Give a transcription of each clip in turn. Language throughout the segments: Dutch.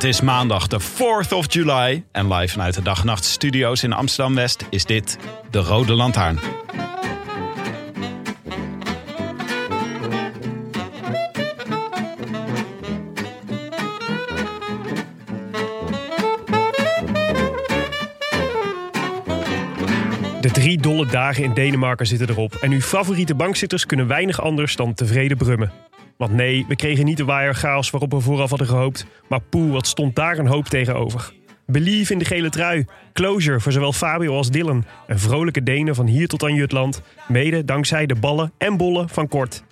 Het is maandag de 4th of July en live vanuit de Dag en Nacht Studio's in Amsterdam-West is dit de Rode Lantaarn. De drie dolle dagen in Denemarken zitten erop en uw favoriete bankzitters kunnen weinig anders dan tevreden brummen. Want nee, we kregen niet de waaierchaos waarop we vooraf hadden gehoopt, maar poeh, wat stond daar een hoop tegenover. Believe in de gele trui, closure voor zowel Fabio als Dylan en vrolijke Denen van hier tot aan Jutland, mede dankzij de ballen en bollen van Kort.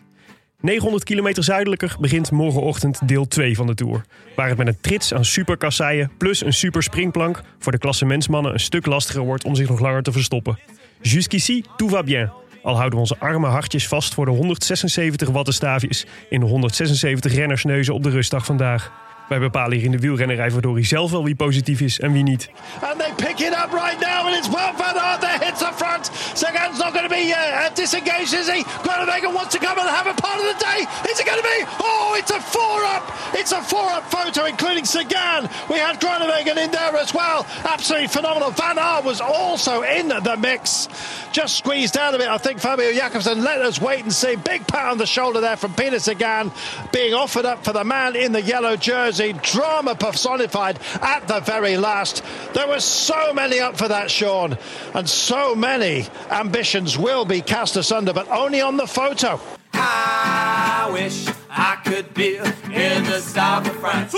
900 kilometer zuidelijker begint morgenochtend deel 2 van de Tour. Waar het met een trits aan superkasseien plus een super springplank voor de klassementsmannen een stuk lastiger wordt om zich nog langer te verstoppen. Jusqu'ici, tout va bien. Al houden we onze arme hartjes vast voor de 176 wattenstaafjes in de 176 rennersneuzen op de rustdag vandaag. Wij bepalen hier in de wielrennerij hij zelf wel wie positief is en wie niet. and they pick it up right now, and it's Wout van Aert that hits the front. Sagan's not going to be uh, disengaged, is he? Groenewegen wants to come and have a part of the day. Is it going to be? Oh, it's a four-up. It's a four-up photo, including Sagan. We had Groenewegen in there as well. Absolutely phenomenal. Van Aert was also in the mix. Just squeezed out of it, I think, Fabio Jakobsen. Let us wait and see. Big pat on the shoulder there from Peter Sagan, being offered up for the man in the yellow jersey. Drama personified at the very last. There were so many up for that, Sean, and so many ambitions will be cast asunder, but only on the photo. I wish I could be in the south of France.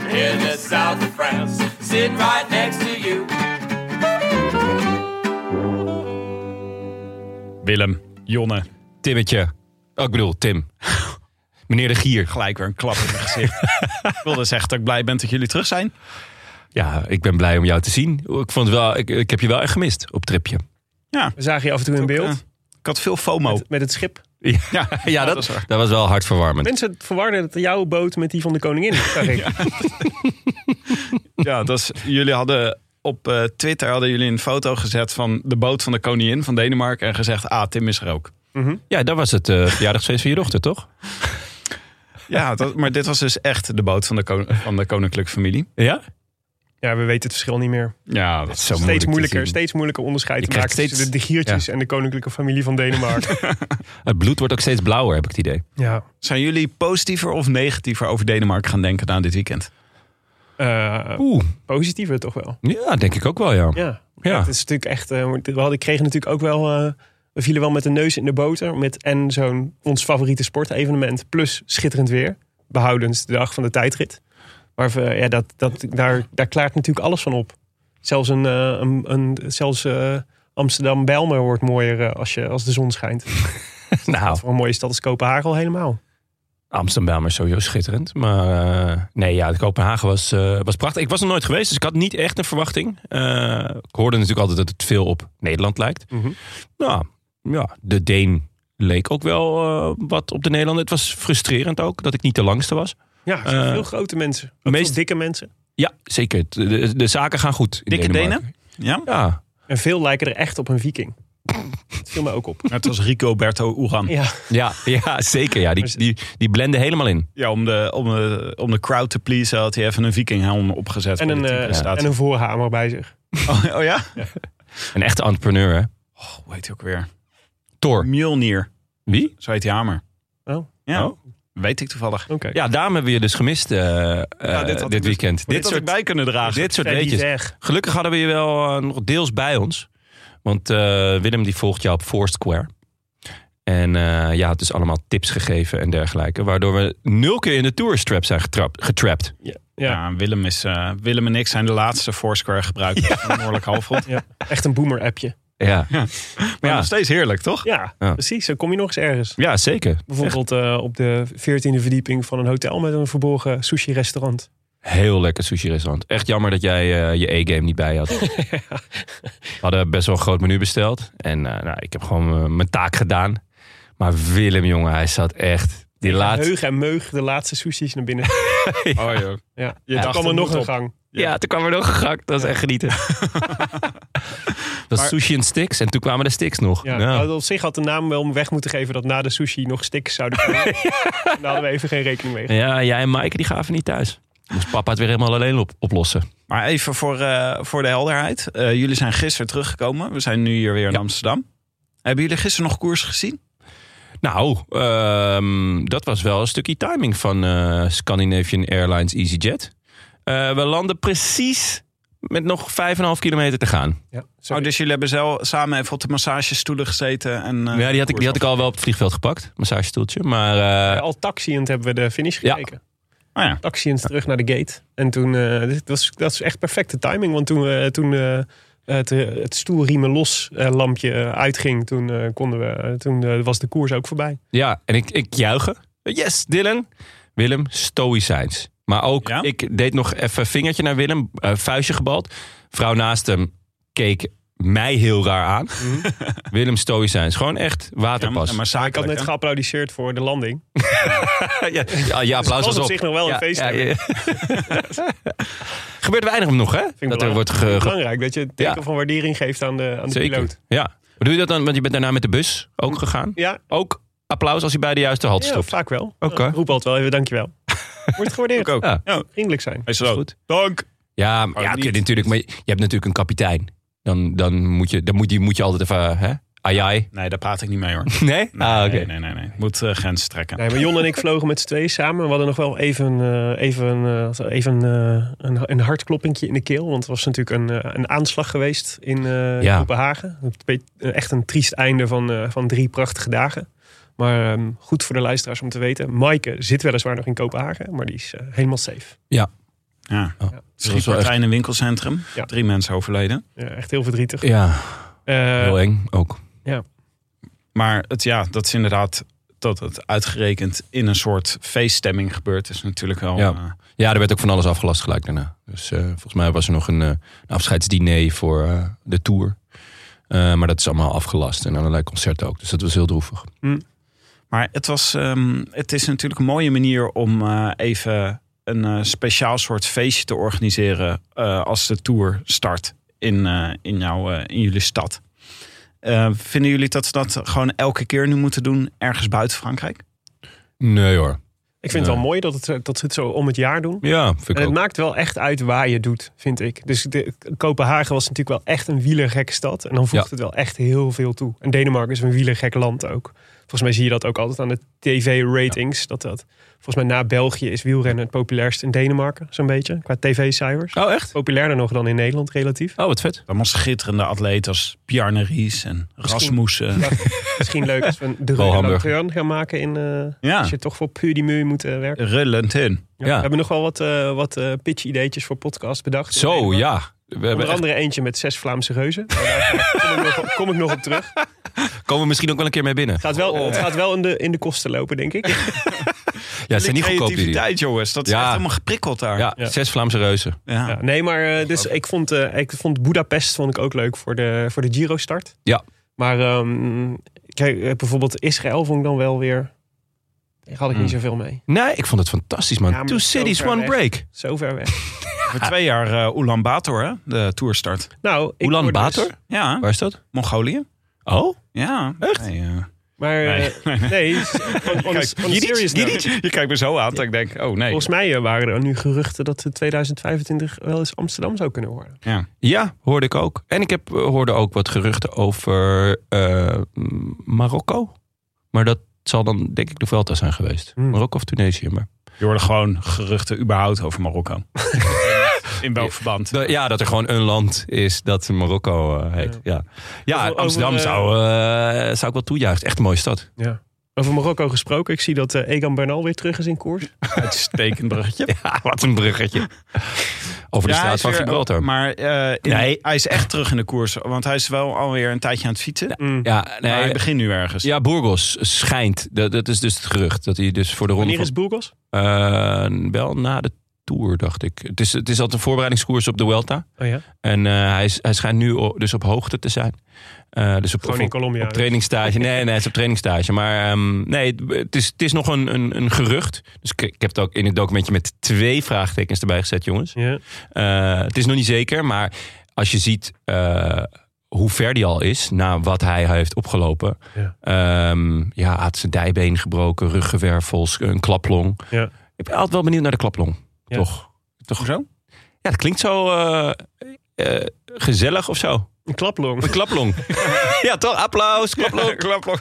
In the south of France. Sitting right next to you. Willem, Jonne, Timmetje. Oh, ik bedoel, Tim. Meneer de Gier. gelijk weer een klap in mijn gezicht. ik wilde zeggen dat ik blij ben dat jullie terug zijn. Ja, ik ben blij om jou te zien. Ik, vond het wel, ik, ik heb je wel echt gemist op tripje. Ja, We zagen je af en toe in beeld eh, ik had veel FOMO. met, met het schip. Ja, ja, dat dat, was wel hartverwarmend. Mensen verwarden het jouw boot met die van de koningin, zag ik. Ja, dat is, jullie hadden op eh, Twitter hadden jullie een foto gezet van de boot van de koningin van Denemarken en gezegd, ah, Tim is er ook. Ja, dat was het uh, verjaardagsfeest van je dochter, toch? Ja, dat, maar dit was dus echt de boot van de, kon- van de koninklijke familie. Ja? Ja, we weten het verschil niet meer. Ja, dat is Zo steeds te moeilijker, zien. steeds moeilijker onderscheid te maken krijgt tussen de steeds- giertjes en de koninklijke familie van Denemarken. Het bloed wordt ook steeds blauwer, heb ik het idee. ja. Zijn jullie positiever of negatiever over Denemarken gaan denken na dit weekend? Eh, Oeh, positiever toch wel. ja, denk ik ook wel, ja. Ja. Ja. Het is natuurlijk echt. eh, we hadden, kregen natuurlijk ook wel. eh, we vielen wel met de neus in de boter. Met en zo'n ons favoriete sportevenement. Plus schitterend weer. Behoudens de dag van de tijdrit. Maar we, ja, dat, dat, daar, daar klaart natuurlijk alles van op. Zelfs, een, eh, een, een, zelfs eh, Amsterdam-Bijlmer wordt mooier eh, als, je, als de zon schijnt. Nou, Voor een mooie stad is Kopenhagen al helemaal. Amsterdam is sowieso schitterend. Maar nee, ja, de Kopenhagen was, was prachtig. Ik was er nooit geweest, dus ik had niet echt een verwachting. Ik hoorde natuurlijk altijd dat het veel op Nederland lijkt. Mhm. Nou, ja, de Deen leek ook wel eh, wat op de Nederlander. Het was frustrerend ook dat ik niet de langste was. Ja, Eh, veel grote mensen. Ook meest- veel dikke mensen. Ja, zeker. De, de, de zaken gaan goed. In Dikke Denemarken. Ja? Ja, En veel lijken er echt op een viking. Dat viel me ook op. Het was Rico Berto Uran. Ja, ja, ja zeker. Ja. Die, die, die blenden helemaal in. Ja, om de, om, de, om de crowd te pleasen had hij even een vikinghelm opgezet. en een, de eh, en een voorhamer bij zich. Oh, oh ja? Een echte entrepreneur, hè? Oh, hoe heet hij ook weer? Thor. Mjolnir. Wie? Zo heet die hamer. Oh, Ja, Oh. weet ik toevallig. Ja, daarom hebben we je dus gemist eh, eh, dit dus- weekend. Dit dit had ik bij kunnen dragen. dit soort weetjes. Gelukkig hadden we je wel eh, nog deels bij ons. Want eh, Willem die volgt jou op Foursquare. En eh ja, had dus allemaal tips gegeven en dergelijke. Waardoor we nul keer in de tourstrap zijn getrapt, getrapt. Ja. Ja, Willem, is, eh, Willem en ik zijn de laatste Foursquare gebruikers van de Noordelijk Halfrond. Ja, echt een boomer-appje. Ja, Maar Ja. nog steeds heerlijk, toch? Ja, Ja. precies. Dan kom je nog eens ergens. ja zeker. Bijvoorbeeld eh, op de 14e verdieping van een hotel met een verborgen sushi-restaurant. Heel lekker sushi-restaurant. Echt jammer dat jij eh, je E-game niet bij had. We hadden best wel een groot menu besteld. En eh, nou, ik heb gewoon mijn taak gedaan. Maar Willem, jongen, hij zat echt... Die laatste... Heug en meug de laatste sushi's naar binnen. Oh joh. Ja. Je dacht, kwam er nog een op. gang. Ja, toen kwam er nog een gak. Dat was echt genieten. dat was sushi en sticks. En toen kwamen de sticks nog. Ja, Nou, nou, op zich had de naam wel weg moeten geven dat na de sushi nog sticks zouden komen. Daar hadden we even geen rekening mee. ja, jij en Maaike die gaven niet thuis. Moest papa het weer helemaal alleen op oplossen. Maar even voor, eh, voor de helderheid. Eh, jullie zijn gisteren teruggekomen. We zijn nu hier weer in Ja. Amsterdam. Hebben jullie gisteren nog koers gezien? Nou, ehm, dat was wel een stukje timing van eh, Scandinavian Airlines EasyJet. Eh, we landen precies met nog 5,5 kilometer te gaan. Ja, Oh, dus jullie hebben zelf samen even op de massagestoelen gezeten. En, eh, ja, die had, ik, die had ik al wel op het vliegveld gepakt. Massagestoeltje. Maar eh, al taxiënd hebben we de finish Ja. gekeken. Oh ja. Taxiënd terug naar de gate. En toen, eh, dit was, dat was echt perfecte timing. Want toen, toen eh, het, het stoelriemen los eh, lampje uitging, toen, eh, konden we, toen was de koers ook voorbij. ja, en ik, ik juichen. Yes, Dylan. Willem, stoïcijns. Maar ook, Ja? ik deed nog even vingertje naar Willem. eh, vuistje gebald. Vrouw naast hem keek mij heel raar aan. Willem stoïcijns. Gewoon echt waterpas. Ja, maar Ik had net hè? geapplaudiseerd voor de landing. ja, ja, ja, applaus was was op op. zich nog wel een Ja, feest. ja, ja. Gebeurt weinig nog, hè? ik Dat er wordt ge, Belangrijk dat je het teken Ja. van waardering geeft aan de, aan de Zeker. piloot. Ja. Doe je dat dan? Want je bent daarna met de bus ook gegaan. Ja, Ook applaus als je bij de juiste halte ja stopt. vaak wel. Oké. Roep altijd wel even dankjewel. Wordt gewaardeerd. Ik ook. Ja. Ja. Vriendelijk zijn. Hij is zo. goed. Dank. Ja, maar- ja oké, natuurlijk. Maar je je hebt natuurlijk een kapitein. Dan, dan, moet, je, dan moet, die moet je altijd even... Hè? Ajai. Nee, daar praat ik niet mee hoor. Nee? Nee, ah, oké. nee, nee, nee, nee. Moet eh, grenzen trekken. Nee, maar Jon en ik vlogen met z'n tweeën samen. We hadden nog wel even, eh, even, eh, even eh, een, een hartkloppingje in de keel. Want er was natuurlijk een, eh, een aanslag geweest in eh Ja. Kopenhagen. Een beetje- Echt een triest einde van, eh, van drie prachtige dagen. Maar ehm, goed voor de luisteraars om te weten. Maaike zit weliswaar nog in Kopenhagen, maar die is eh, helemaal safe. Ja. was wel Schietpartij in een winkelcentrum. Ja. Drie mensen overleden. Ja, echt heel verdrietig. Ja, Eh, heel eng ook. Maar het, ja, dat is inderdaad dat het uitgerekend in een soort feeststemming gebeurt. Is natuurlijk wel. Ja. eh, Ja, er werd ook van alles afgelast gelijk daarna. Dus eh, volgens mij was er nog een, eh, een afscheidsdiner voor eh, de tour. Eh, maar dat is allemaal afgelast. En allerlei concerten ook. Dus dat was heel droevig. Maar het, was, ehm, het is natuurlijk een mooie manier om eh, even een eh, speciaal soort feestje te organiseren eh, als de tour start in, eh, in, jouw, eh, in jullie stad. Vinden jullie dat ze dat gewoon elke keer nu moeten doen ergens buiten Frankrijk? Nee hoor. ik vind het wel mooi dat, het, dat ze het zo om het jaar doen. Ja, vind ik En het ook. maakt wel echt uit waar je het doet, vind ik. Dus de, Kopenhagen was natuurlijk wel echt een wielergekke stad. En dan voegt Ja. het wel echt heel veel toe. En Denemarken is een wielergek land ook. Volgens mij zie je dat ook altijd aan de tv-ratings. Dat dat, volgens mij na België is wielrennen het populairst in Denemarken, zo'n beetje. Qua tv-cijfers. Oh, echt? Populairder nog dan in Nederland, relatief. Oh, wat vet. Allemaal schitterende atleten als Bjarne Ries en Rasmussen. Ja, misschien leuk als we een de. Reuland gaan maken. In, eh, Ja, Als je toch voor Puur die Mu moet eh, werken. rullend in. Ja. Ja. We hebben nog wel wat, eh, wat pitch-ideetjes voor podcast bedacht. Zo, ja. We hebben Onder echt- andere eentje met zes Vlaamse reuzen. Daar kom ik, nog, kom ik nog op terug. Komen we misschien ook wel een keer mee binnen. Het gaat wel, het gaat wel in, de, in de kosten lopen, denk ik. Ja, het zijn niet goedkoop die. creativiteit, jongens. Dat is Ja. echt helemaal geprikkeld daar. Ja, Ja. zes Vlaamse reuzen. Ja. Ja, nee, maar eh, dus ik vond, eh ik vond Budapest vond ik ook leuk voor de, voor de Giro-start. Ja. Maar ehm, kijk, eh, bijvoorbeeld Israël vond ik dan wel weer... Daar had ik niet Hmm. zoveel mee. Nee, ik vond het fantastisch, man. Two cities, one weg. break. Zo ver weg. Voor twee jaar uh, Ulaanbaatar, hè? De tourstart. Nou, Ulan dus- Bator? Ja, Waar is dat? Mongolië. Oh? Ja. Echt? Nee, eh, Maar Nee. nee, nee on, on, on serious. Je kijkt me zo aan dat ik denk, oh nee. Volgens mij eh, waren er nu geruchten dat de 2025 wel eens Amsterdam zou kunnen worden. Ja. Ja, hoorde ik ook. En ik heb, hoorde ook wat geruchten over eh, Marokko. Maar dat zal dan denk ik de Vuelta zijn geweest. Hmm. Marokko of Tunesië. Maar. Je hoorde gewoon geruchten überhaupt over Marokko. In welk verband? Ja, dat er gewoon een land is dat Marokko eh, heet. Ja, ja. Over- Amsterdam over, eh, zou, eh, zou ik wel toejuichen. Echt een mooie stad. Ja. Over Marokko gesproken. Ik zie dat Egan Bernal weer terug is in koers. Uitstekend bruggetje. Ja, wat een bruggetje. Over de Ja, straat van Gibraltar. Maar eh, in- Nee. hij is echt terug in de koers. Want hij is wel alweer een tijdje aan het fietsen. Mm. Ja, maar hij begint nu ergens. ja, Burgos schijnt. Dat, dat is dus het gerucht. Dat hij dus voor de ronde Wanneer is Burgos? Eh, wel na de Tour, dacht ik. Het is, het is altijd een voorbereidingskoers op de Welta. Oh ja, En eh, hij, is, hij schijnt nu dus op hoogte te zijn. Eh, dus op, gewoon in Colombia. op trainingsstage. Nee, nee, het is op trainingstage. Maar ehm, nee, het- is, het is nog een, een, een gerucht. Dus ik, ik heb het ook in het documentje met twee vraagtekens erbij gezet, jongens. Ja. Eh, het is nog niet zeker, maar als je ziet hoe ver die al is na wat hij heeft opgelopen. Ja. Ehm, ja, had zijn dijbeen gebroken, ruggenwervels, een klaplong. Ja. Ik ben altijd wel benieuwd naar de klaplong. Ja. Toch? Toch Hoezo? Ja, dat klinkt zo eh, eh, gezellig of zo. Een klaplong. Een klaplong. ja, toch? Applaus, klaplong. klaplong.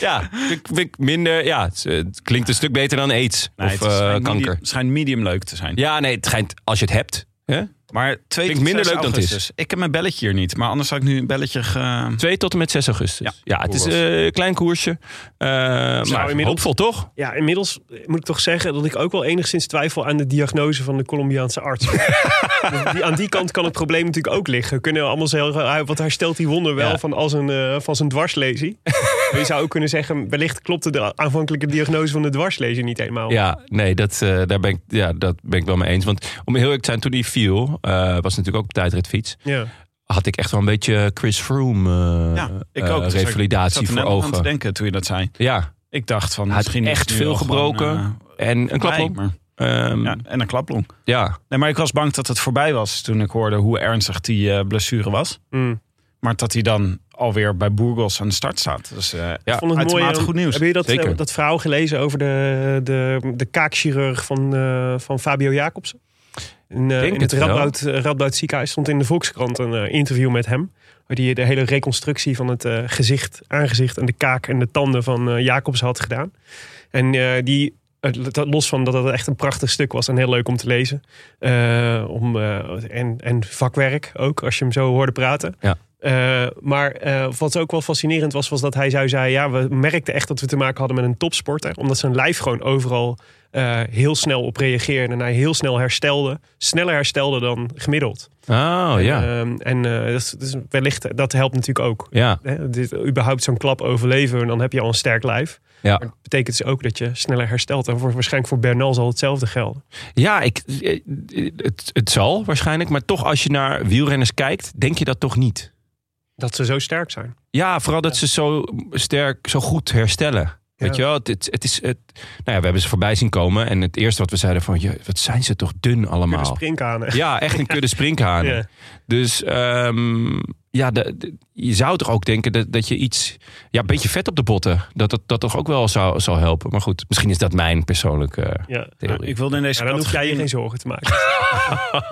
ja, vind ik- minder. Ja, het, het klinkt een stuk beter dan aids Nee, of het eh, kanker. medium- Het schijnt medium leuk te zijn. Ja, nee, het schijnt als je het hebt. Hè? Maar 2 Vind tot ik minder 6 leuk dan het is. Ik heb mijn belletje hier niet. Maar anders had ik nu een belletje ge... 2 tot en met 6 augustus. Ja, Ja, het is Burgos. eh, een klein koersje. Eh, maar inmiddels- hoopvol toch? Ja, inmiddels moet ik toch zeggen dat ik ook wel enigszins twijfel aan de diagnose van de Colombiaanse arts. die, aan die kant kan het probleem natuurlijk ook liggen. We kunnen allemaal zeggen, ah, wat herstelt die wonder wel Ja. van, als een, eh, van zijn dwarslesie. Maar je zou ook kunnen zeggen, wellicht klopte de aanvankelijke diagnose van de dwarslesie niet helemaal. Ja, nee, dat, eh, daar ben ik, ja, dat ben ik wel mee eens. Want om heel eerlijk te zijn, toen hij viel, eh, was natuurlijk ook op tijdritfiets. Ja. Had ik echt wel een beetje Chris Froome eh, Ja, ik ook. Ik revalidatie zat er voor aan te ogen. denken toen je dat zei. Ja, Ik dacht van Hij had misschien is echt veel gebroken. gewoon, en een klaplong. Ehm, ja, en een klaplong. ja. Nee, maar ik was bang dat het voorbij was toen ik hoorde hoe ernstig die eh, blessure was. Mm. Maar dat hij dan alweer bij Burgos aan de start staat. Dus eh Ja, vond het mooi. goed nieuws. Heb je dat, Zeker. eh, dat verhaal gelezen over de, de, de kaakchirurg van, eh, van Fabio Jacobsen? In, Denk in het. Radboud, Radboud ziekenhuis stond in de Volkskrant een interview met hem. Waar hij de hele reconstructie van het gezicht, aangezicht en de kaak en de tanden van Jacobs had gedaan. En die, los van dat het echt een prachtig stuk was en heel leuk om te lezen. om, en, en vakwerk ook, als je hem zo hoorde praten. Ja. Eh, maar eh, wat ook wel fascinerend was, was dat hij zou zei: ja, we merkten echt dat we te maken hadden met een topsporter. Omdat zijn lijf gewoon overal eh, heel snel op reageerde. En hij heel snel herstelde. Sneller herstelde dan gemiddeld. Oh ja. Ehm, en dat, is- dat is wellicht, dat helpt natuurlijk ook. ja. Hè, dit, überhaupt zo'n klap overleven, en dan heb je al een sterk lijf. Ja. Maar het betekent dus ook dat je sneller herstelt. En voor, waarschijnlijk voor Bernal zal hetzelfde gelden. Ja, ik, het, het zal waarschijnlijk. Maar toch, als je naar wielrenners kijkt, denk je dat toch niet. Dat ze zo sterk zijn. Ja, vooral dat ze zo sterk, zo goed herstellen. Weet je wel, het, het, is, het, nou ja, we hebben ze voorbij zien komen. En het eerste wat we zeiden van, je, wat zijn ze toch dun allemaal. springkanen. Ja, echt een kudde sprinkhanen. Dus ehm, ja, de, de- je zou toch ook denken dat, dat je iets... Ja, een beetje vet op de botten. Dat dat, dat toch ook wel zou, zou helpen. Maar goed, misschien is dat mijn persoonlijke Ja. theorie. ik wilde in deze Ja, dan hoef jij je geen zorgen te maken.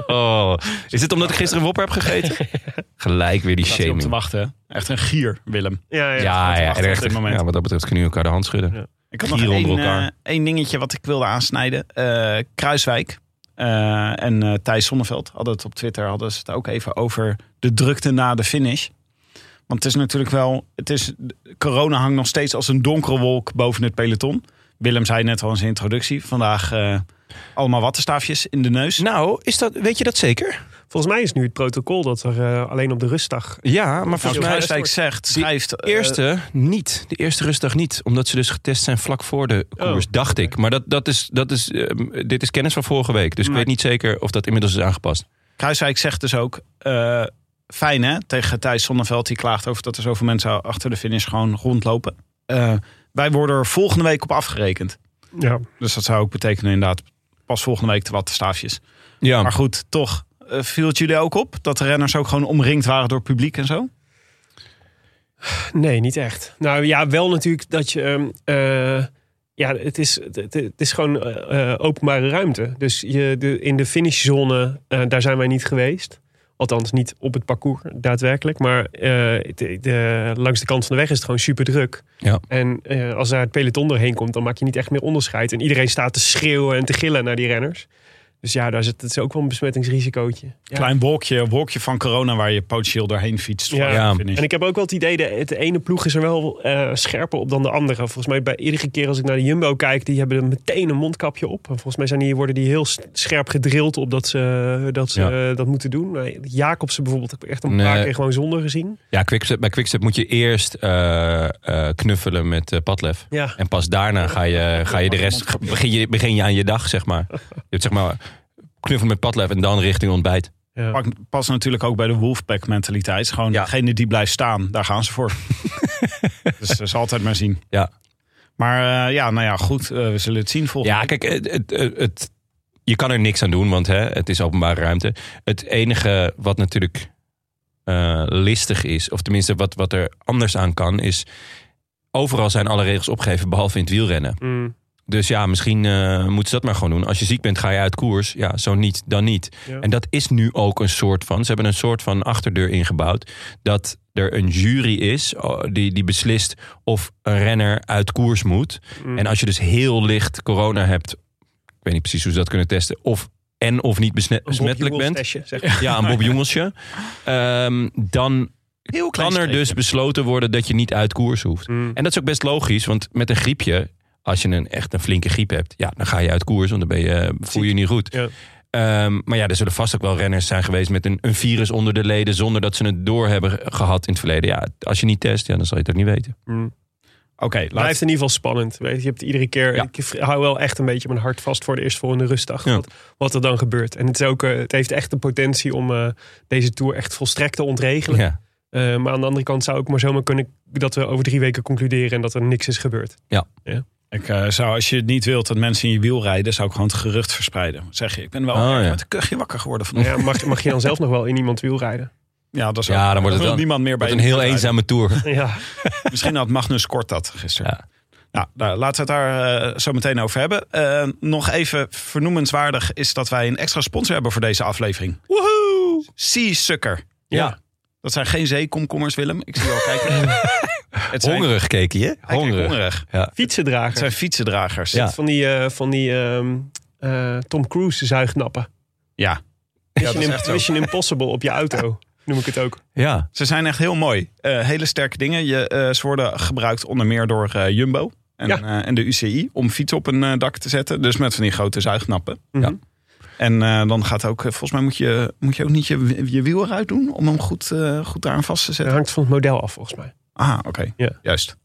Oh, is het omdat ik gisteren wopper heb gegeten? Gelijk weer die hij op te shaming. wachten. Echt een gier, Willem. Ja, ja. Ja, ja, wachten op echt, dit moment. ja, wat dat betreft kunnen jullie elkaar de hand schudden. Ja. Ik had nog één, onder elkaar. eh, één dingetje wat ik wilde aansnijden. Eh, Kruiswijk eh, en eh, Thijs Sonneveld hadden het op Twitter hadden ze het ook even over de drukte na de finish. Want het is natuurlijk wel, het is, corona hangt nog steeds als een donkere wolk boven het peloton. Willem zei net al in zijn introductie. Vandaag eh, allemaal wattenstaafjes in de neus. Nou, is dat, weet je dat zeker? Volgens mij is nu het protocol dat er eh, alleen op de rustdag... Ja, maar volgens mij is Kruiswijk zegt, schrijft... de eh, eerste niet. De eerste rustdag niet. Omdat ze dus getest zijn vlak voor de koers, Oh, dacht ik. Maar dat, dat is, dat is, ehm, dit is kennis van vorige week. Dus ik weet niet zeker of dat inmiddels is aangepast. Kruiswijk zegt dus ook, eh, fijn hè, tegen Thijs Sonneveld. Die klaagt over dat er zoveel mensen achter de finish gewoon rondlopen. Eh, wij worden er volgende week op afgerekend. Ja. Dus dat zou ook betekenen inderdaad pas volgende week de wattenstaafjes. Ja, Maar goed, toch viel het jullie ook op dat de renners ook gewoon omringd waren door publiek en zo? Nee, niet echt. Nou ja, wel natuurlijk dat je. ehm, eh, ja, het is, het, het is gewoon eh, eh, openbare ruimte. Dus je, de, in de finishzone, eh, daar zijn wij niet geweest. Althans, niet op het parcours daadwerkelijk. Maar eh, de, de- langs de kant van de weg is het gewoon super druk. Ja. En eh, als daar het peloton doorheen komt, dan maak je niet echt meer onderscheid. En iedereen staat te schreeuwen en te gillen naar die renners. Dus ja, daar zit het is ook wel een besmettingsrisicootje. Ja. Klein wolkje, wolkje van corona waar je potentieel doorheen fietst. voor Ja. En ik heb ook wel het idee, dat de ene ploeg is er wel eh, scherper op dan de andere. Volgens mij bij iedere keer als ik naar de Jumbo kijk, die hebben er meteen een mondkapje op. En volgens mij zijn die, worden die heel scherp gedrild op dat ze, dat, ze Ja. eh, dat moeten doen. Jacobsen bijvoorbeeld heb ik echt een paar Nee. keer gewoon zonder gezien. Ja, Quickstep, bij Quickstep moet je eerst eh, eh, knuffelen met eh Padlef. Ja. En pas daarna ga je, ga je de rest, begin je, begin je aan je dag, zeg maar. Je hebt zeg maar knuffelen met Padlef en dan richting ontbijt. Ja. Pak- Pas natuurlijk ook bij de Wolfpack mentaliteit. Gewoon Ja. degene die blijft staan, daar gaan ze voor. dus dat is altijd maar zien. Ja. Maar eh, ja, nou ja, goed. eh, we zullen het zien volgende Ja, kijk, het, het, het, het- je kan er niks aan doen, want hè, het is openbare ruimte. Het enige wat natuurlijk eh, listig is, of tenminste wat, wat er anders aan kan, is... Overal zijn alle regels opgegeven, behalve in het wielrennen. Mm, Dus ja, misschien eh, moeten ze dat maar gewoon doen. Als je ziek bent, ga je uit koers. Ja, zo niet, dan niet. Ja. En dat is nu ook een soort van... Ze hebben een soort van achterdeur ingebouwd. Dat er een jury is die, die beslist of een renner uit koers moet. mm. En als je dus heel licht corona hebt... Ik weet niet precies hoe ze dat kunnen testen. Of en of niet besmettelijk bent. testje, zeg maar. Ja, een Bob Jongelsje. Ehm, dan Heel kan er dus besloten worden dat je niet uit koers hoeft. Mm. En dat is ook best logisch, want met een griepje, als je een echt een flinke griep hebt, ja, dan ga je uit koers, want dan ben je, voel je je niet goed. Ja. Ehm, maar ja, er zullen vast ook wel renners zijn geweest met een, een virus onder de leden, zonder dat ze het door hebben gehad in het verleden. Ja, als je niet test, ja, dan zal je het ook niet weten. Mm. Oké, Blijft laat in ieder geval spannend. Weet je, je hebt iedere keer. Ja. Ik hou wel echt een beetje mijn hart vast voor de eerstvolgende rustdag. Ja. Wat, wat er dan gebeurt. En het, is ook, eh, het heeft echt de potentie om eh, deze tour echt volstrekt te ontregelen. Ja, Eh, maar aan de andere kant zou ook maar zomaar kunnen dat we over drie weken concluderen en dat er niks is gebeurd. Ik eh, zou, als je het niet wilt dat mensen in je wiel rijden, zou ik gewoon het gerucht verspreiden. Zeg je, ik ben wel Oh, erg ja. met een kuchje wakker geworden vanochtend. ja, mag, mag je dan zelf nog wel in iemand wiel rijden? Ja, dat is Ja, ook- dan wordt het wel- niemand meer bij een heel rijden. eenzame tour. Ja, Misschien had Magnus Kort dat gisteren. Ja. Nou, daar, laten we het daar eh, zo meteen over hebben. Eh, nog even vernoemenswaardig is dat wij een extra sponsor hebben voor deze aflevering. Woehoe! Sea Sucker. Ja. Dat zijn geen zeekomkommers, Willem. Ik zie je al kijken. het zijn, Hongerig keek je, Hongerig. hongerig. Ja. fietsendrager. Het zijn fietsendragers. Ja. Van die, eh, van die ehm, eh, Tom Cruise zuignappen. ja. Ja, dat Mission, is echt zo. Mission Impossible op je auto. Noem ik het ook. ja. Ze zijn echt heel mooi. Eh, hele sterke dingen. Je, eh, ze worden gebruikt onder meer door Jumbo en, Ja. eh, en de UCI om fiets op een dak te zetten. Dus met van die grote zuignappen. Mhm. En eh, dan gaat ook, volgens mij moet je, moet je ook niet je, je wiel eruit doen om hem goed, eh, goed daar aan vast te Dat zetten. hangt van het model af volgens mij. Ah, oké. Ja. Juist.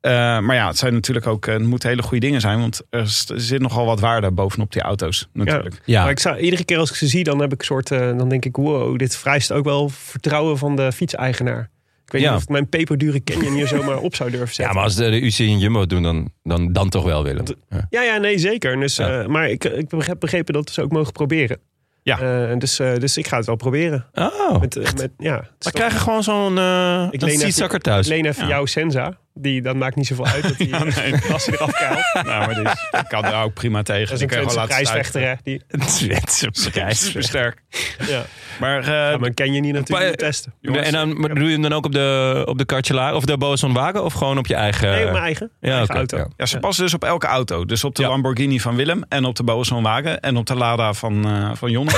Eh, maar ja, het zijn natuurlijk ook, eh, het moeten hele goede dingen zijn, want er zit nogal wat waarde bovenop die auto's natuurlijk. ja. Maar ik zou, iedere keer als ik ze zie, dan heb ik een soort, eh, dan denk ik, wow, dit vereist ook wel vertrouwen van de fietseigenaar. Ik weet Ja. niet of ik mijn peperdure Canyon hier zomaar op zou durven ja, zetten. maar als de, de UCI en Jumbo het doen, dan, dan, dan toch wel, Willem. Ja. Ja, ja, nee, zeker. Dus, Ja. eh, maar ik, ik heb begrepen dat we ze ook mogen proberen. Ja. Eh, dus, eh, dus ik ga het wel proberen. Oh, Met, eh, met, ja, krijgen gewoon zo'n uh, Ik leen even-. Ik leen even Ja. jouw Senza. Die, dat maakt niet zoveel uit dat die, Ja, nee. als hij eraf kuilt. Nou, maar die is- ik kan daar ook prima tegen. Dat is een Twentse prijsvechter, hè? Die, Een Zwitser stuiten. Super sterk. ja. Maar eh, Ja, maar kan je niet natuurlijk Maar- niet testen. jongens, en dan maar doe je hem dan ook op de, op de Cartelaar of de Boasson Wagen of gewoon op je eigen... Nee, op mijn eigen, ja, eigen oké, auto. ja. Ja, ze passen dus op elke auto. Dus op de Ja. Lamborghini van Willem en op de Boasson Wagen en op de Lada van, eh van Jonne.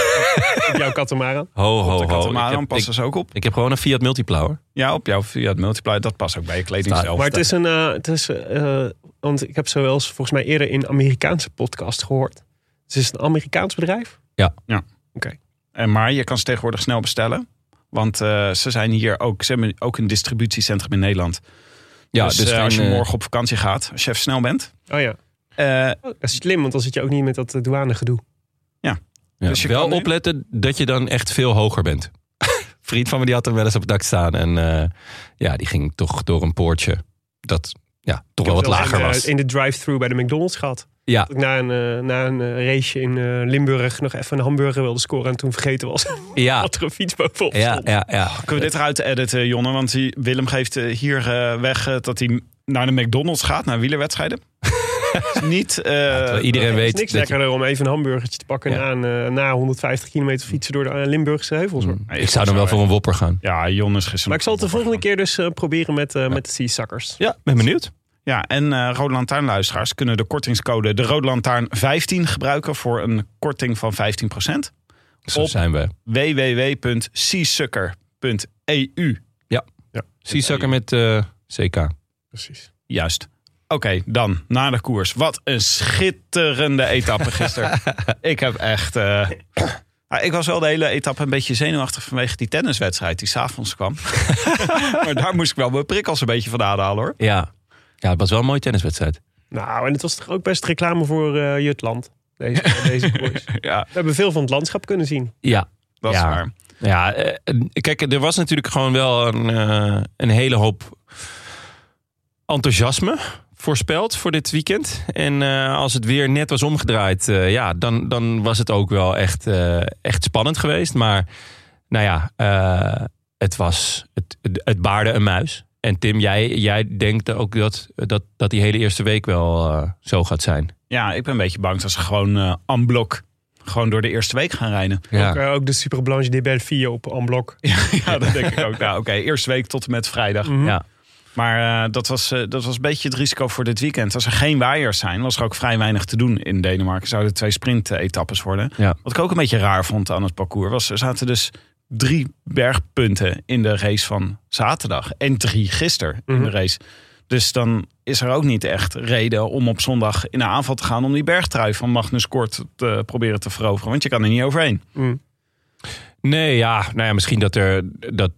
Op jouw katamaran. Ho, ho, Op de Catamaran heb, passen ik, ze ook op. ik heb gewoon een Fiat Multiplower. Ja, op jouw Fiat Multiply. Dat past ook bij je kleding zelf. Maar het is een, eh, het is, eh, want ik heb zo wel eens volgens mij eerder in Amerikaanse podcast gehoord. Het is een Amerikaans bedrijf. En maar je kan ze tegenwoordig snel bestellen. Want eh, ze zijn hier ook, ze hebben ook een distributiecentrum in Nederland. Ja, dus dus eh, als je morgen op vakantie gaat, als je even snel bent. Oh ja, eh, Oh, dat is slim, want dan zit je ook niet met dat douanegedoe. ja, dus je wel opletten dat je dan echt veel hoger bent. Vriend van me die had hem wel eens op het dak staan. En eh, ja, die ging toch door een poortje dat ja, toch wel wat Ik heb lager in, was. In de drive-thru bij de McDonald's gehad. Ja, Dat ik na een, eh, na een eh, raceje in eh, Limburg nog even een hamburger wilde scoren. En toen vergeten was ja, dat er een fiets bovenop ja, stond. ja, ja. kunnen we dit eruit editen, Jonne? Want Willem geeft hier weg dat hij naar de McDonald's gaat, naar wielerwedstrijden. Is niet... eh, Terwijl iedereen Het is weet niks dat je, lekkerder om even een hamburgertje te pakken. Ja. En na, een, eh, na 150 kilometer fietsen door de eh, Limburgse heuvels. hoor. Nee, ik zou dan wel voor een wopper gaan. Ja, Jonne is gisteren... Maar ik zal het de volgende keer dus eh, proberen met, eh met de Sea Suckers. Ja, ben benieuwd. Ja, en eh Rode Lantaarnluisteraars kunnen de kortingscode de Rode Lantaarn 15 gebruiken voor een korting van 15%. Zo Op- zijn we. www.seasucker.eu. Seasucker met eh, CK. Precies. Juist. Oké, dan naar de koers. Wat een schitterende etappe gisteren. ik heb echt... eh, ik was wel de hele etappe een beetje zenuwachtig vanwege die tenniswedstrijd die s'avonds kwam. maar daar moest ik wel mijn prikkels een beetje van aanhalen hoor. Ja. ja, het was wel een mooie tenniswedstrijd. Nou, en het was toch ook best reclame voor eh, Jutland. Deze, deze koers. We Ja, hebben veel van het landschap kunnen zien. Ja, dat is Ja. waar. Ja, eh, kijk, er was natuurlijk gewoon wel een, eh, een hele hoop enthousiasme voorspeld voor dit weekend. En eh, als het weer net was omgedraaid, eh, ja, dan, dan was het ook wel echt, eh, echt spannend geweest. Maar nou ja, eh, het was, het, het baarde een muis. En Tim, jij, jij denkt ook dat, dat, dat die hele eerste week wel eh, zo gaat zijn. Ja, ik ben een beetje bang dat ze gewoon eh en blok gewoon door de eerste week gaan rijden. Ook, eh, ook de Super Blanche de Belleville op en blok. ja, dat denk ik ook. Nou, oké, eerste week tot en met vrijdag. Mhm. Ja. Maar eh, dat, was, eh, dat was een beetje het risico voor dit weekend. Als er geen waaiers zijn, was er ook vrij weinig te doen in Denemarken. Zouden twee sprint-etappes worden. Ja. Wat ik ook een beetje raar vond aan het parcours was... er zaten dus drie bergpunten in de race van zaterdag. En drie gisteren in de Mhm. race. Dus dan is er ook niet echt reden om op zondag in de aanval te gaan... om die bergtrui van Magnus Kort te proberen te veroveren. Want je kan er niet overheen. Mm. Nee, ja, nou ja, misschien dat er, dat,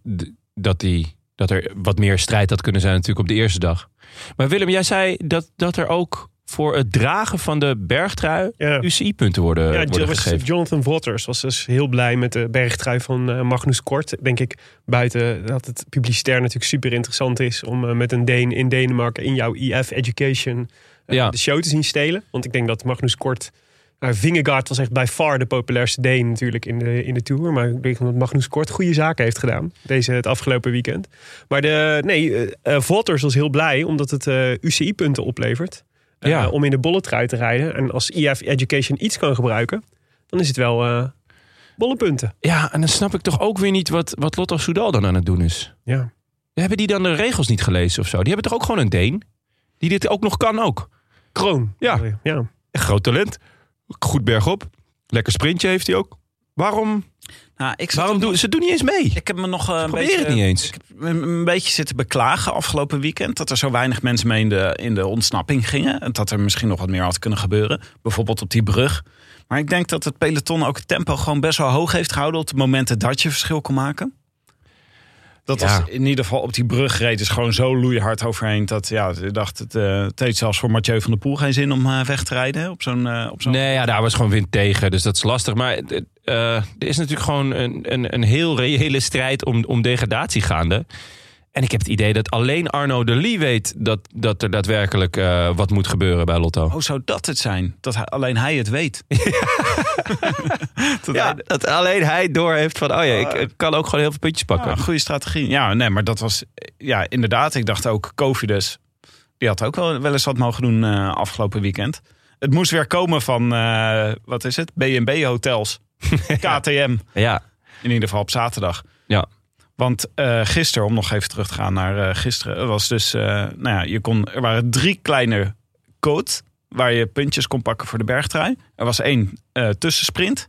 dat, die, dat er wat meer strijd had kunnen zijn natuurlijk op de eerste dag. Maar Willem, jij zei dat, dat er ook voor het dragen van de bergtrui Ja. UCI-punten worden, Ja, worden was- gegeven. Jonathan Waters was dus heel blij met de bergtrui van eh, Magnus Kort. Denk ik buiten dat het publicitair natuurlijk super interessant is om eh, met een Deen in Denemarken in jouw IF Education eh, Ja. de show te zien stelen. Want ik denk dat Magnus Kort. Nou, Vingegaard was echt bij far de populairste Deen natuurlijk in de, in de Tour. Maar ik denk dat Magnus Kort goede zaken heeft gedaan. Deze, het afgelopen weekend. Maar de, nee, eh eh, Waters was heel blij omdat het eh, UCI-punten oplevert. eh, Ja. Om in de bolletrui te rijden. En als IF Education iets kan gebruiken, dan is het wel eh bollepunten. Ja, en dan snap ik toch ook weer niet wat, wat Lotto Soudal dan aan het doen is. Ja. Hebben die dan de regels niet gelezen of zo? Die hebben toch ook gewoon een Deen? Die dit ook nog kan ook. Kroon. Ja. ja. Echt groot talent. Goed bergop. Lekker sprintje heeft hij ook. Waarom, Nou, ik waarom doen ze doen niet eens mee? Ik heb me nog eh, een beetje... het niet eens. een een beetje zitten beklagen afgelopen weekend. Dat er zo weinig mensen mee in de, in de ontsnapping gingen. En dat er misschien nog wat meer had kunnen gebeuren. Bijvoorbeeld op die brug. Maar ik denk dat het peloton ook het tempo gewoon best wel hoog heeft gehouden. Op de momenten dat je verschil kon maken. Dat Ja. was in ieder geval op die brug reed is gewoon zo loeihard overheen. Dat ja, ik dacht, het, eh, het heeft zelfs voor Mathieu van der Poel geen zin om eh, weg te rijden. Op zo'n eh, op zo'n Nee, ja, daar was gewoon wind tegen, dus dat is lastig. Maar er is natuurlijk gewoon een, een, een heel reële strijd om, om degradatie gaande. En ik heb het idee dat alleen Arno de Lee weet dat, dat er daadwerkelijk eh, wat moet gebeuren bij Lotto. Oh, zou dat het zijn? Dat hij, alleen hij het weet. dat Ja, hij- dat alleen hij door heeft van, oh ja, ik, ik kan ook gewoon heel veel puntjes pakken. Ja, goede strategie. Ja, nee, maar dat was ja, inderdaad. Ik dacht ook, Covidus, die had ook wel, wel eens wat mogen doen eh, afgelopen weekend. Het moest weer komen van, eh, wat is het? B&B hotels. KTM, Ja, in ieder geval op zaterdag. ja. Want eh gisteren, om nog even terug te gaan naar eh, gisteren, er was dus, eh, nou ja, je kon, er waren drie kleine codes waar je puntjes kon pakken voor de bergtrui. Er was één tussensprint.